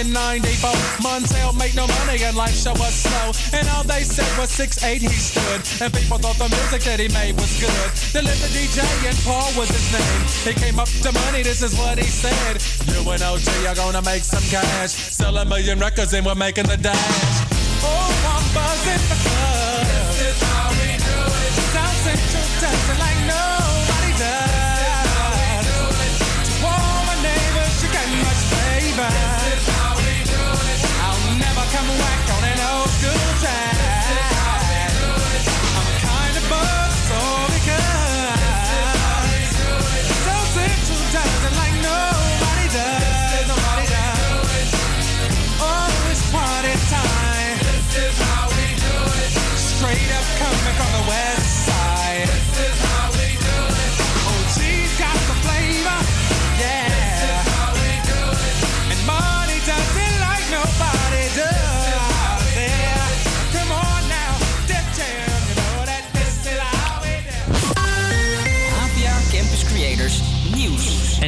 in 94. Montel made no money and life show was slow. And all they said was 6'8 he stood. And people thought the music that he made was good. The little the DJ and Paul was his name. He came up to money, this is what he said. You and OG are gonna make some cash. Sell a million records and we're making the dash. Oh, I'm buzzing.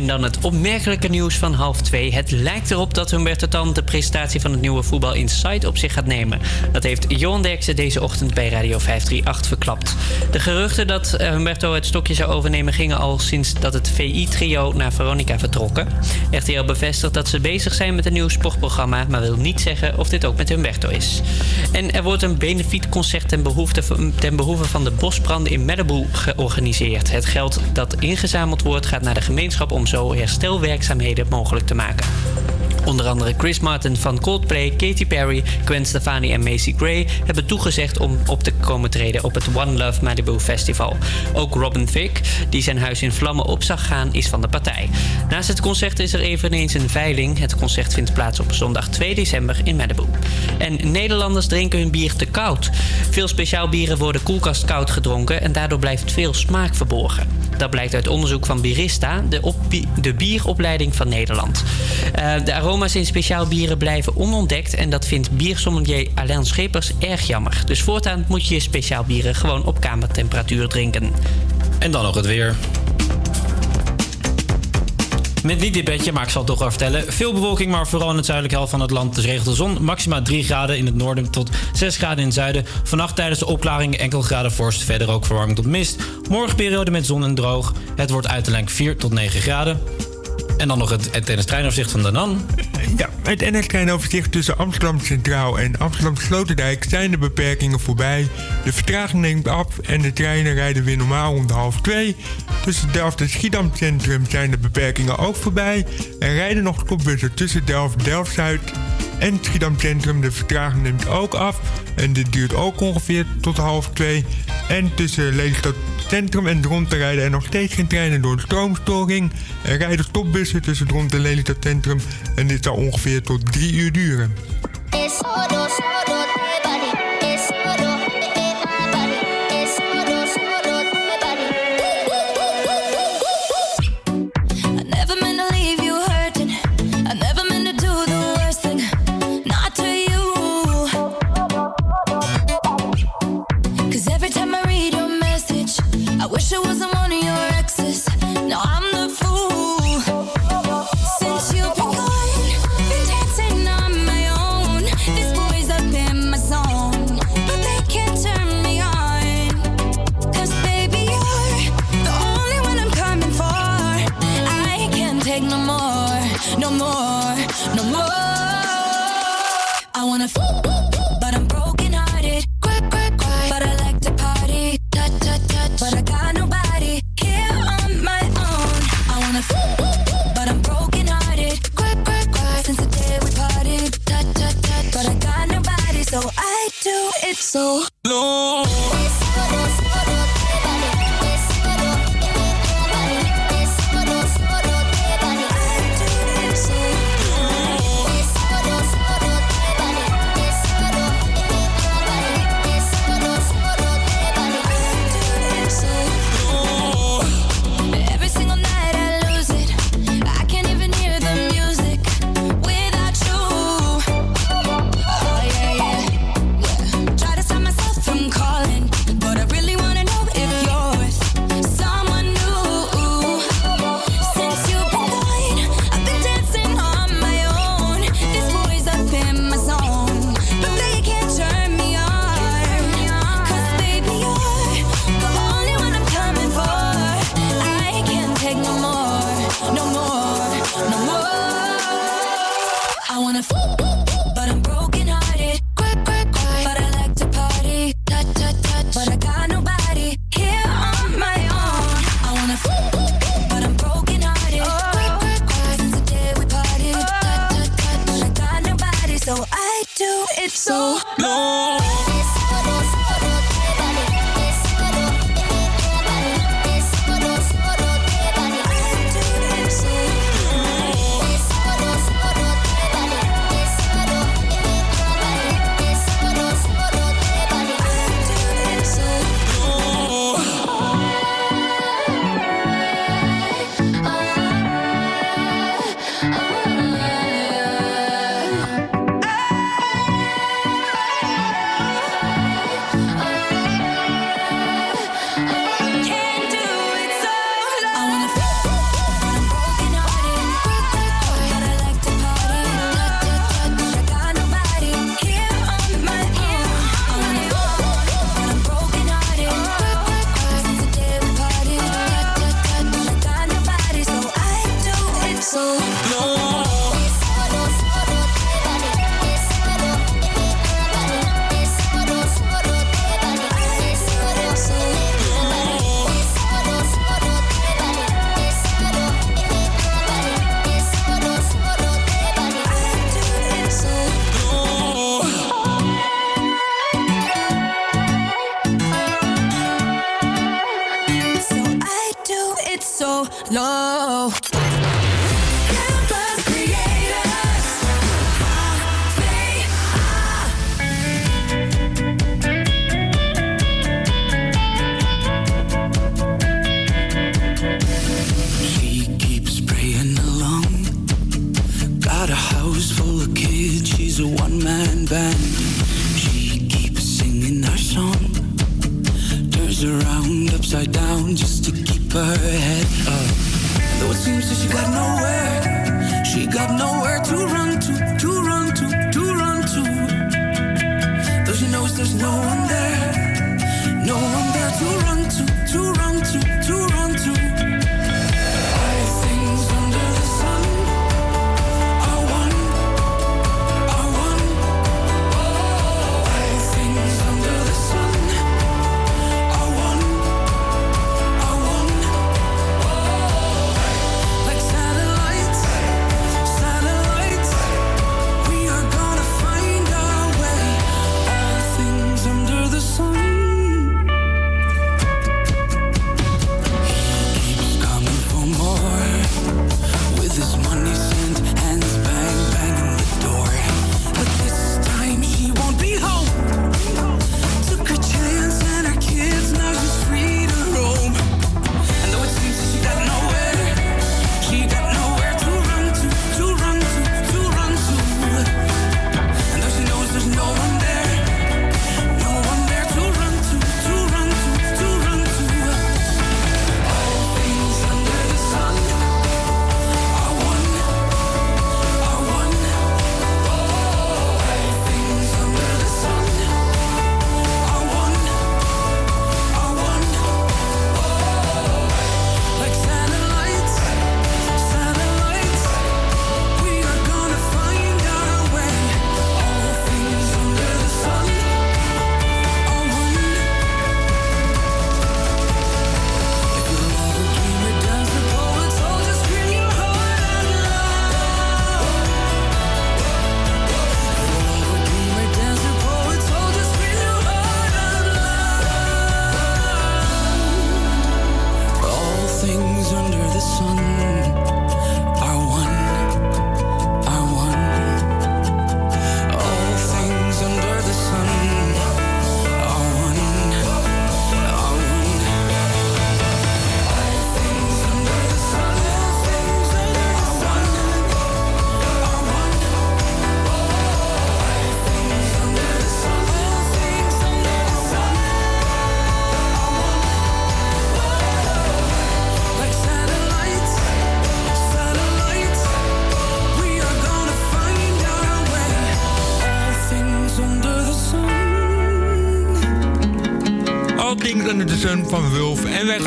En dan het opmerkelijke nieuws van half twee. Het lijkt erop dat Humberto Tan de presentatie van het nieuwe Voetbal Insight op zich gaat nemen. Dat heeft Johan Derksen deze ochtend bij Radio 538 verklapt. De geruchten dat eh, Humberto het stokje zou overnemen gingen al sinds dat het VI-trio naar Veronica vertrokken. RTL bevestigt dat ze bezig zijn met een nieuw sportprogramma, maar wil niet zeggen of dit ook met Humberto is. En er wordt een benefietconcert ten, ten behoeve van de bosbranden in Melbourne georganiseerd. Het geld dat ingezameld wordt gaat naar de gemeenschap om zo herstelwerkzaamheden mogelijk te maken. Onder andere Chris Martin van Coldplay, Katy Perry, Gwen Stefani en Macy Gray hebben toegezegd om op te komen treden op het One Love Malibu Festival. Ook Robin Thicke, die zijn huis in vlammen op zag gaan, is van de partij. Naast het concert is er eveneens een veiling. Het concert vindt plaats op zondag 2 december in Malibu. En Nederlanders drinken hun bier te koud. Veel speciaal bieren worden koelkast koud gedronken en daardoor blijft veel smaak verborgen. Dat blijkt uit onderzoek van Birista, de, op- de bieropleiding van Nederland. Eh, de aroma's in speciaal bieren blijven onontdekt en dat vindt biersommelier Alain Schepers erg jammer. Dus voortaan moet je je speciaal bieren gewoon op kamertemperatuur drinken. En dan nog het weer. Met niet dit bedje, maar ik zal het toch wel vertellen. Veel bewolking, maar vooral in het zuidelijke helft van het land. Dus regelt de zon. Maximaal 3 graden in het noorden tot 6 graden in het zuiden. Vannacht tijdens de opklaring enkel graden vorst. Verder ook verwarming tot mist. Morgen periode met zon en droog. Het wordt uiterlijk 4 tot 9 graden. En dan nog het, het tennis-treinoverzicht van Danan. Ja, het NS-treinoverzicht tussen Amsterdam Centraal en Amsterdam Sloterdijk zijn de beperkingen voorbij. De vertraging neemt af en de treinen rijden weer normaal rond half twee. Tussen Delft en Schiedam Centrum zijn de beperkingen ook voorbij. Er rijden nog stopbussen tussen Delft, Delft-Zuid en Schiedam Centrum. De vertraging neemt ook af en dit duurt ook ongeveer tot half twee. En tussen Lelystad Centrum en Dronten rijden er nog steeds geen treinen door de stroomstoring. Er rijden stopbussen tussen Dronten en Lelystad Centrum en dit zal ongeveer tot drie uur duren.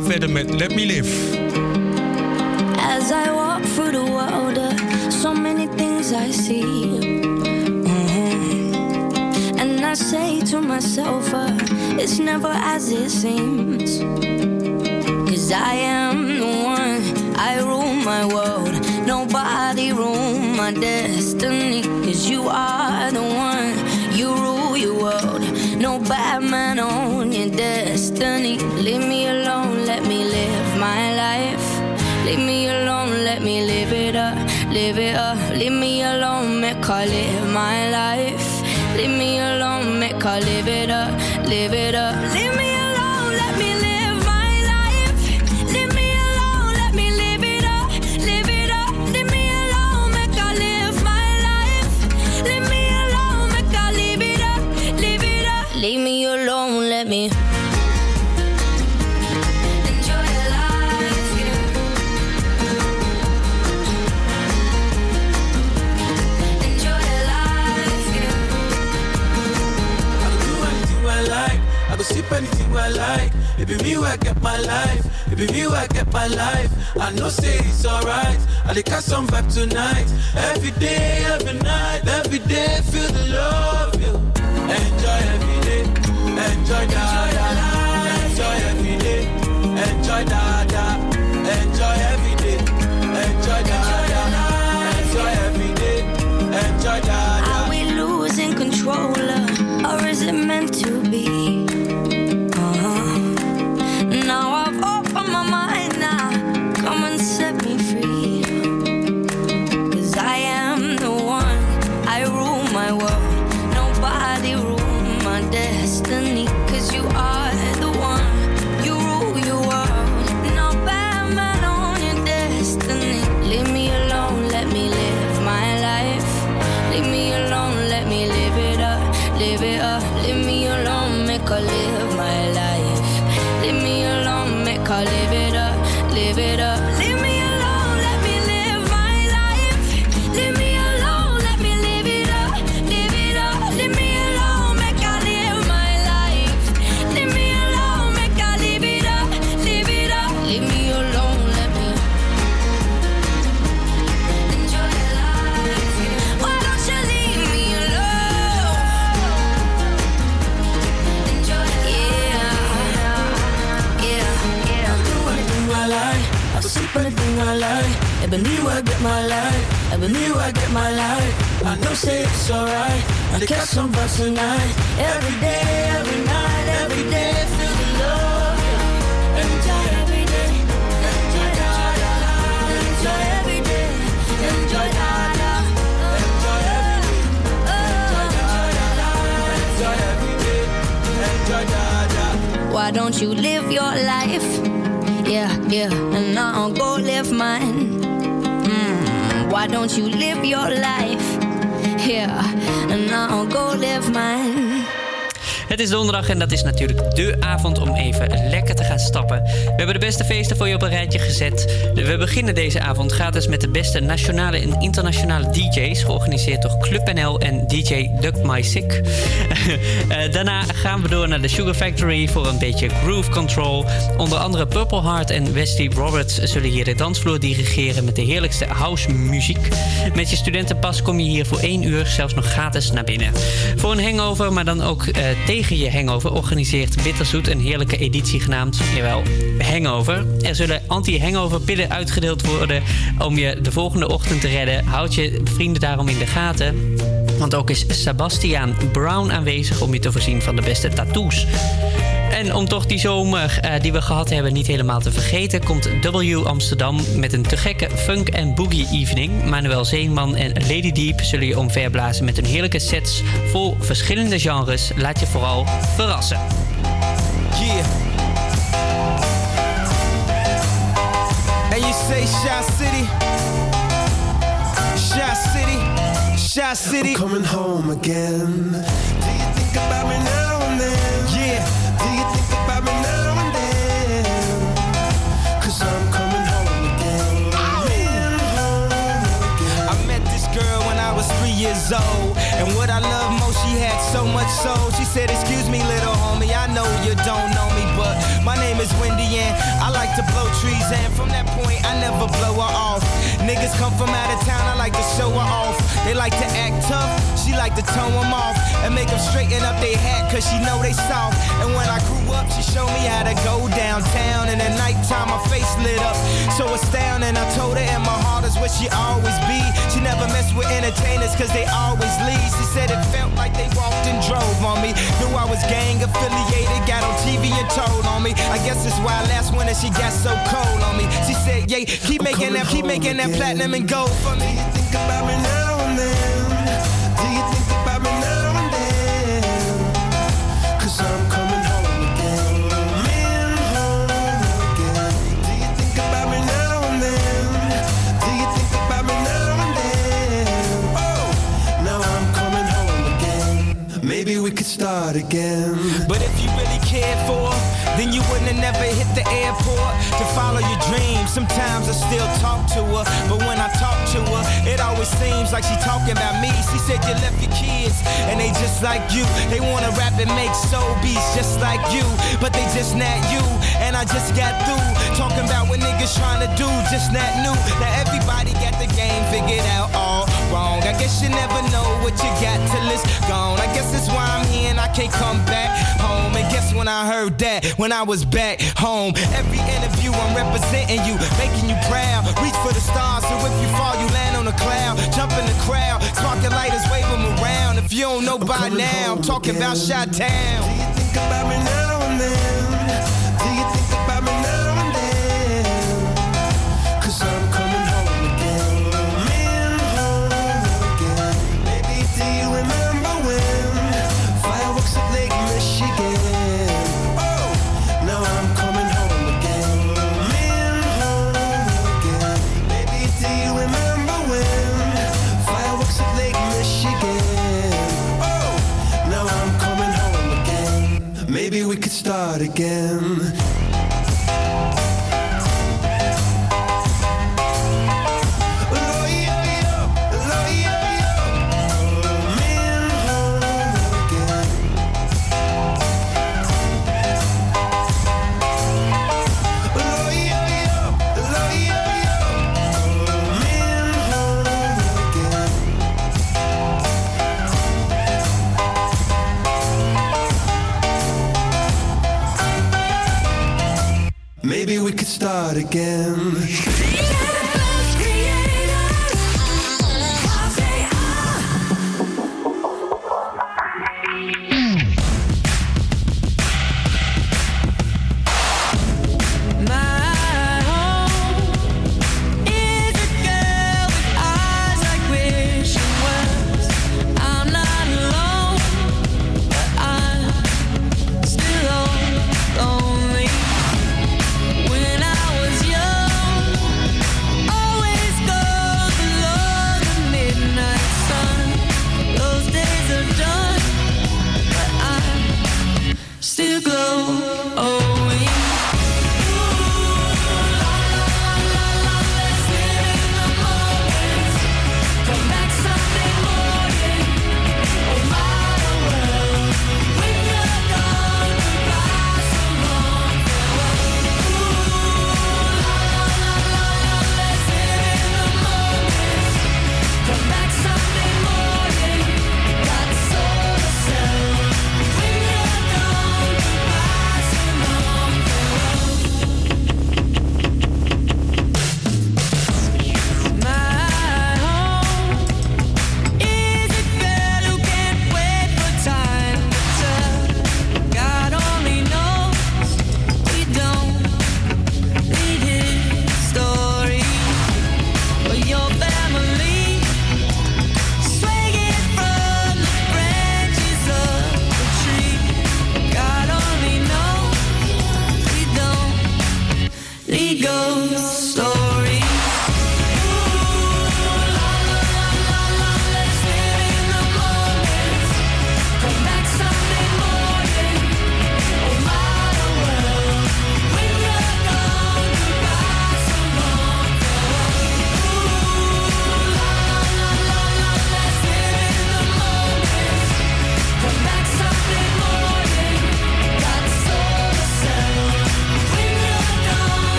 verder met Let Me Live. As I walk through the world, uh, so many things I see. Mm-hmm. And I say to myself, uh, it's never as it seems. Cause I am the one, I rule my world. Nobody rule my destiny, cause you are. alone, make I live my life. Leave me alone, make I live it up, live it up. Live It be me where I get my life. It be me where I get my life. I know say it's alright. I dey catch some vibe tonight. Every day, every night, every day, feel the love. Yeah. Enjoy every day. Enjoy that. Enjoy every day. Enjoy that. Where I get my life. Where I get my life. I know, say it's alright. I catch some vibes tonight. Every day, every night, every day, feel the love. Enjoy every day. Enjoy. Enjoy every day. Enjoy. Enjoy every day. Enjoy. Why don't you live your life? Yeah, yeah, and I'll go live mine. Why don't you live your life? Yeah, and I'll go live mine. Het is donderdag en dat is natuurlijk de avond om even lekker te gaan stappen. We hebben de beste feesten voor je op een rijtje gezet. We beginnen deze avond gratis met de beste nationale en internationale DJ's, georganiseerd door Club NL en DJ Duck My Sick. Eh, daarna gaan we door naar de Sugar Factory voor een beetje groove control. Onder andere Purple Heart en Wesley Roberts zullen hier de dansvloer dirigeren met de heerlijkste house muziek. Met je studentenpas kom je hier voor één uur zelfs nog gratis naar binnen. Voor een hangover, maar dan ook eh, tegen je hangover, organiseert Bitterzoet een heerlijke editie genaamd, jawel, Hangover. Er zullen anti-hangover pillen uitgedeeld worden om je de volgende ochtend te redden. Houd je vrienden daarom in de gaten. Want ook is Sebastiaan Brown aanwezig om je te voorzien van de beste tattoos. En om toch die zomer eh, die we gehad hebben niet helemaal te vergeten, komt W Amsterdam met een te gekke funk- en boogie evening. Manuel Zeeman en Lady Deep zullen je omverblazen met hun heerlijke sets vol verschillende genres. Laat je vooral verrassen. Yeah. And you say Shy City? Shy City? Shy City? I'm coming home again. Do you think about me now years old. And what I love most, she had so much soul. She said, Excuse me, little homie, I know you don't know me, but my name is Wendy and I like to blow trees. And from that point, I never blow her off. Niggas come from out of town, I like to show her off. They like to act tough, she like to tone them off. And make them straighten up their hat, cause she know they soft. And when I grew up, she showed me how to go downtown. And at nighttime, my face lit up. So astounding, I told her, and my heart is where she always be. She never mess with entertainers, cause they always leave. She said it felt like they walked and drove on me. Knew I was gang affiliated, got on TV and told on me. I guess that's why last winter she got so cold on me. She said, yeah, keep making that, keep making that platinum and gold for me. You Think about me now and then. Start again. But if you really cared for then you wouldn't have never hit the airport to follow your dreams. Sometimes I still talk to her, but when I talk to her, it always seems like she talking about me. She said you left your kids, and they just like you. They wanna rap and make soul beats just like you, but they just not you. And I just got through talking about what niggas trying to do, just not new. Now everybody got the game figured out all wrong. I guess you never know what you got till it's gone. I guess that's why I'm here and I can't come back home. And guess when I heard that, when I was back home. Every interview I'm representing you, making you proud. Reach for the stars, so if you fall, you land on a cloud. Jump in the crowd, sparking lighters, wave them around. If you don't know by now, I'm talking about Shot Town. Do you think about me now and then? Again. Start again.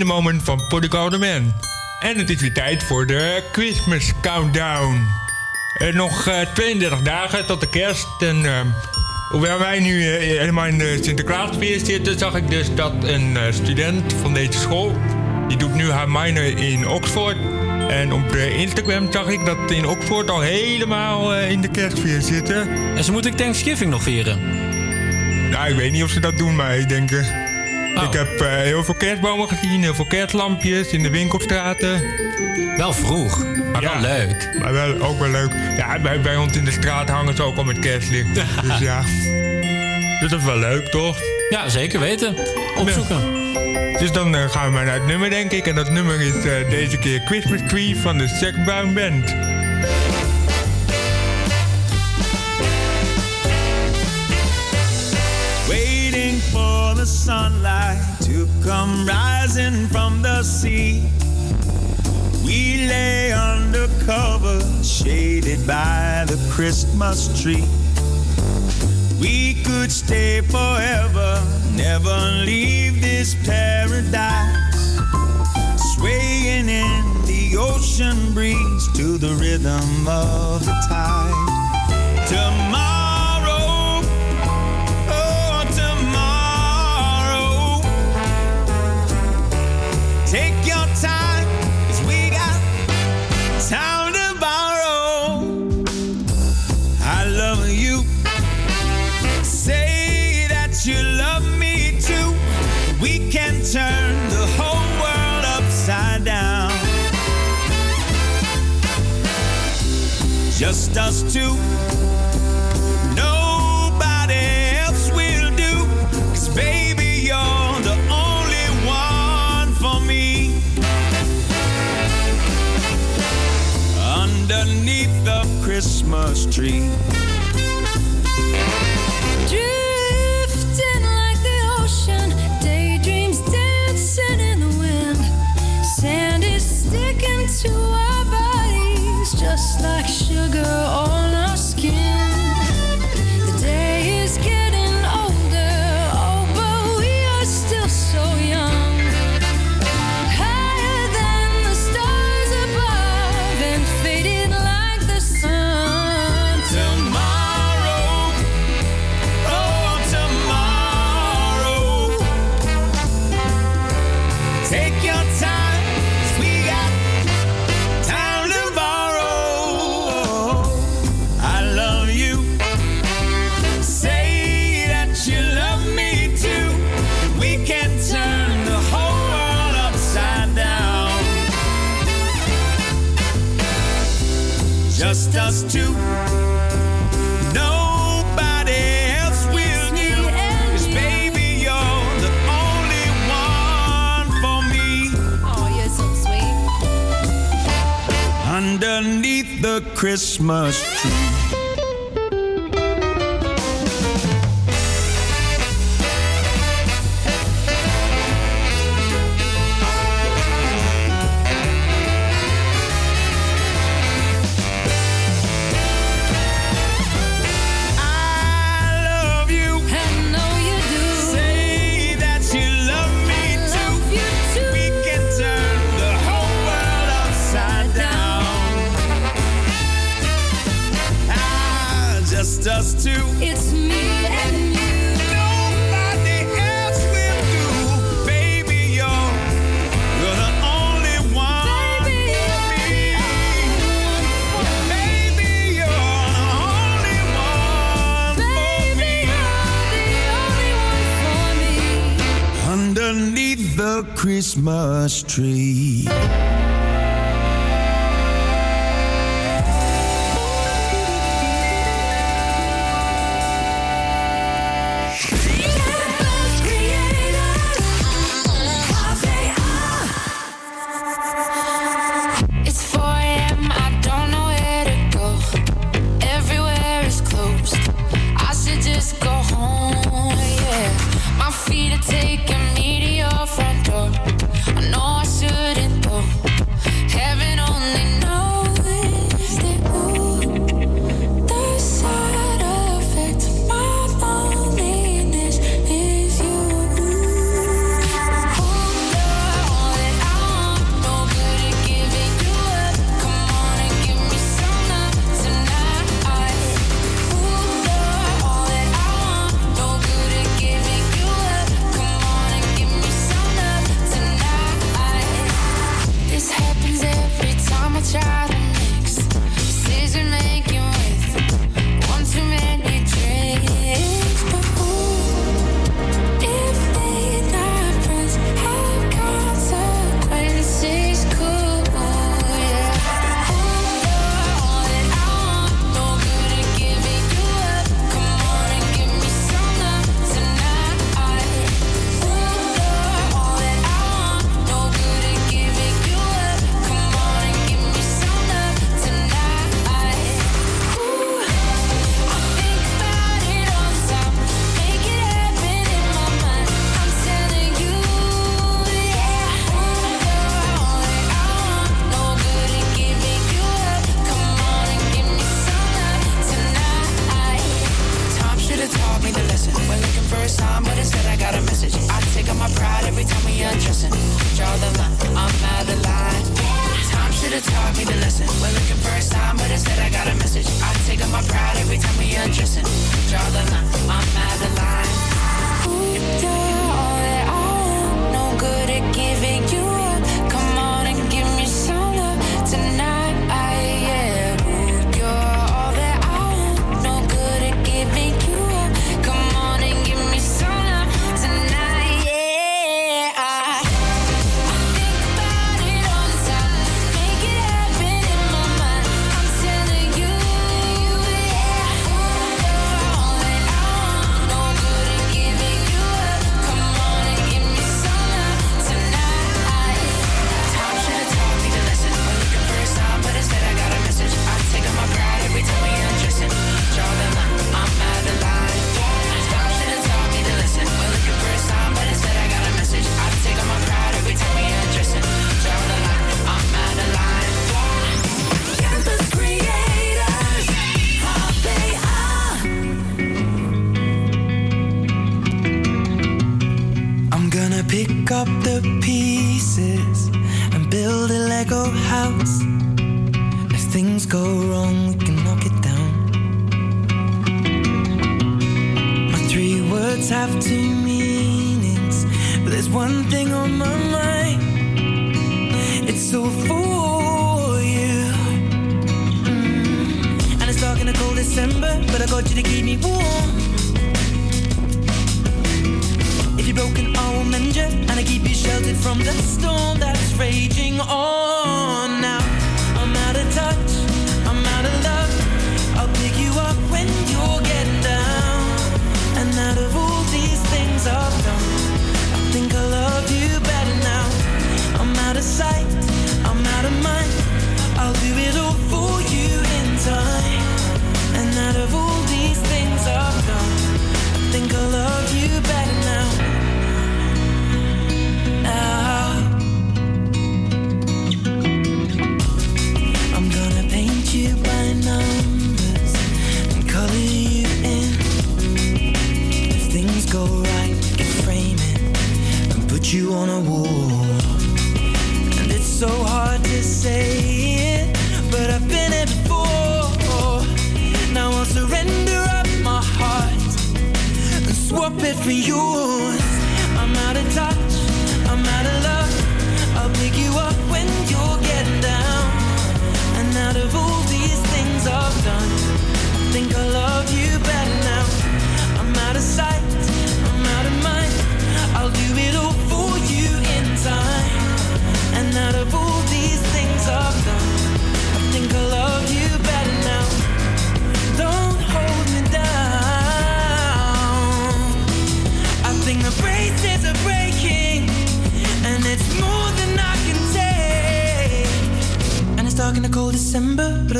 The Moment van the Man. En het is weer tijd voor de Christmas Countdown. Eh, nog eh, 32 dagen tot de kerst. En eh, hoewel wij nu eh, helemaal in de Sinterklaasfeest zitten... zag ik dus dat een eh, student van deze school... die doet nu haar minor in Oxford... En op eh, Instagram zag ik dat in Oxford al helemaal eh, in de kerstfeest zitten. En ze moeten Thanksgiving nog vieren. Nou, ik weet niet of ze dat doen, maar ik denk... eh, Ik heb eh, heel veel kerstbomen gezien, heel veel kerstlampjes in de winkelstraten. Wel vroeg, maar wel leuk. Maar wel, ook wel leuk. Ja, bij, bij ons in de straat hangen ze ook al met kerstlicht. dus ja, Dus dat is wel leuk, toch? Ja, zeker weten. Opzoeken. Dus dan eh, gaan we maar naar het nummer, denk ik. En dat nummer is eh, deze keer Christmas Tree van de Sackbound Band. Sunlight to come rising from the sea. We lay under cover, shaded by the Christmas tree. We could stay forever, never leave this paradise. Swaying in the ocean breeze to the rhythm of the tide. Tomorrow, just us two. Nobody else will do. Cause baby, you're the only one for me. Underneath the Christmas tree. Christmas tree. Christmas tree.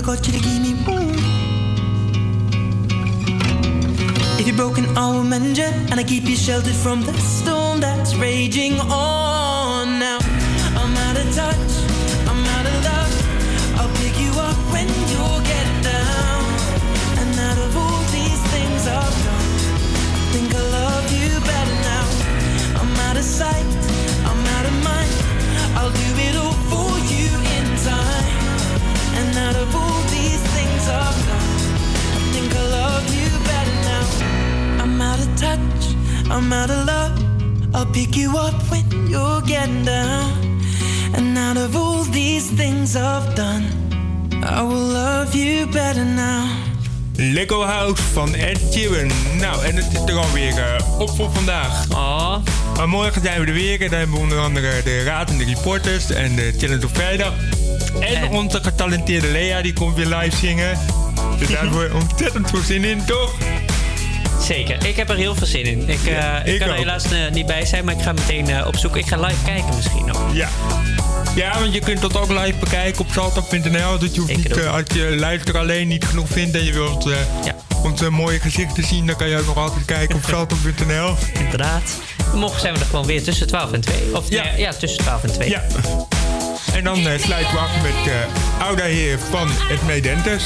December, but you to keep me. If you're broken, I will mend you, and I keep you sheltered from the storm that's raging on. Now I'm out of touch, I'm out of love. I'll pick you up when you're getting down. And out of all these things I've done, I think I love you better now. I'm out of sight, I'm out of love. I'll pick you up when you're getting down. And out of all these things I've done, I will love you better now. Lego House van Ed Sheeran. Nou, en het is er alweer uh, op voor vandaag. Oh. Maar morgen zijn we er weer. En dan hebben we onder andere de Raad en de Reporters en de Challenge op vrijdag. En onze getalenteerde Lea, die komt weer live zingen. Dus daar hebben we ontzettend veel zin in, toch? Zeker, ik heb er heel veel zin in. Ik, eh, ik, ik kan er helaas eh, niet bij zijn, maar ik ga meteen eh, op zoek. Ik ga live kijken misschien nog. Ja. Ja, want je kunt dat ook live bekijken op salto.nl. Dus je hoeft niet, als je luister alleen niet genoeg vindt en je wilt eh, onze mooie gezichten zien, dan kan je ook nog altijd kijken op salto.nl. Inderdaad. Morgen zijn we er gewoon weer tussen 12 en 2. Of ja, ja tussen 12 en 2. Ja. En dan sluiten we af met Ouda Heer van het Medentes.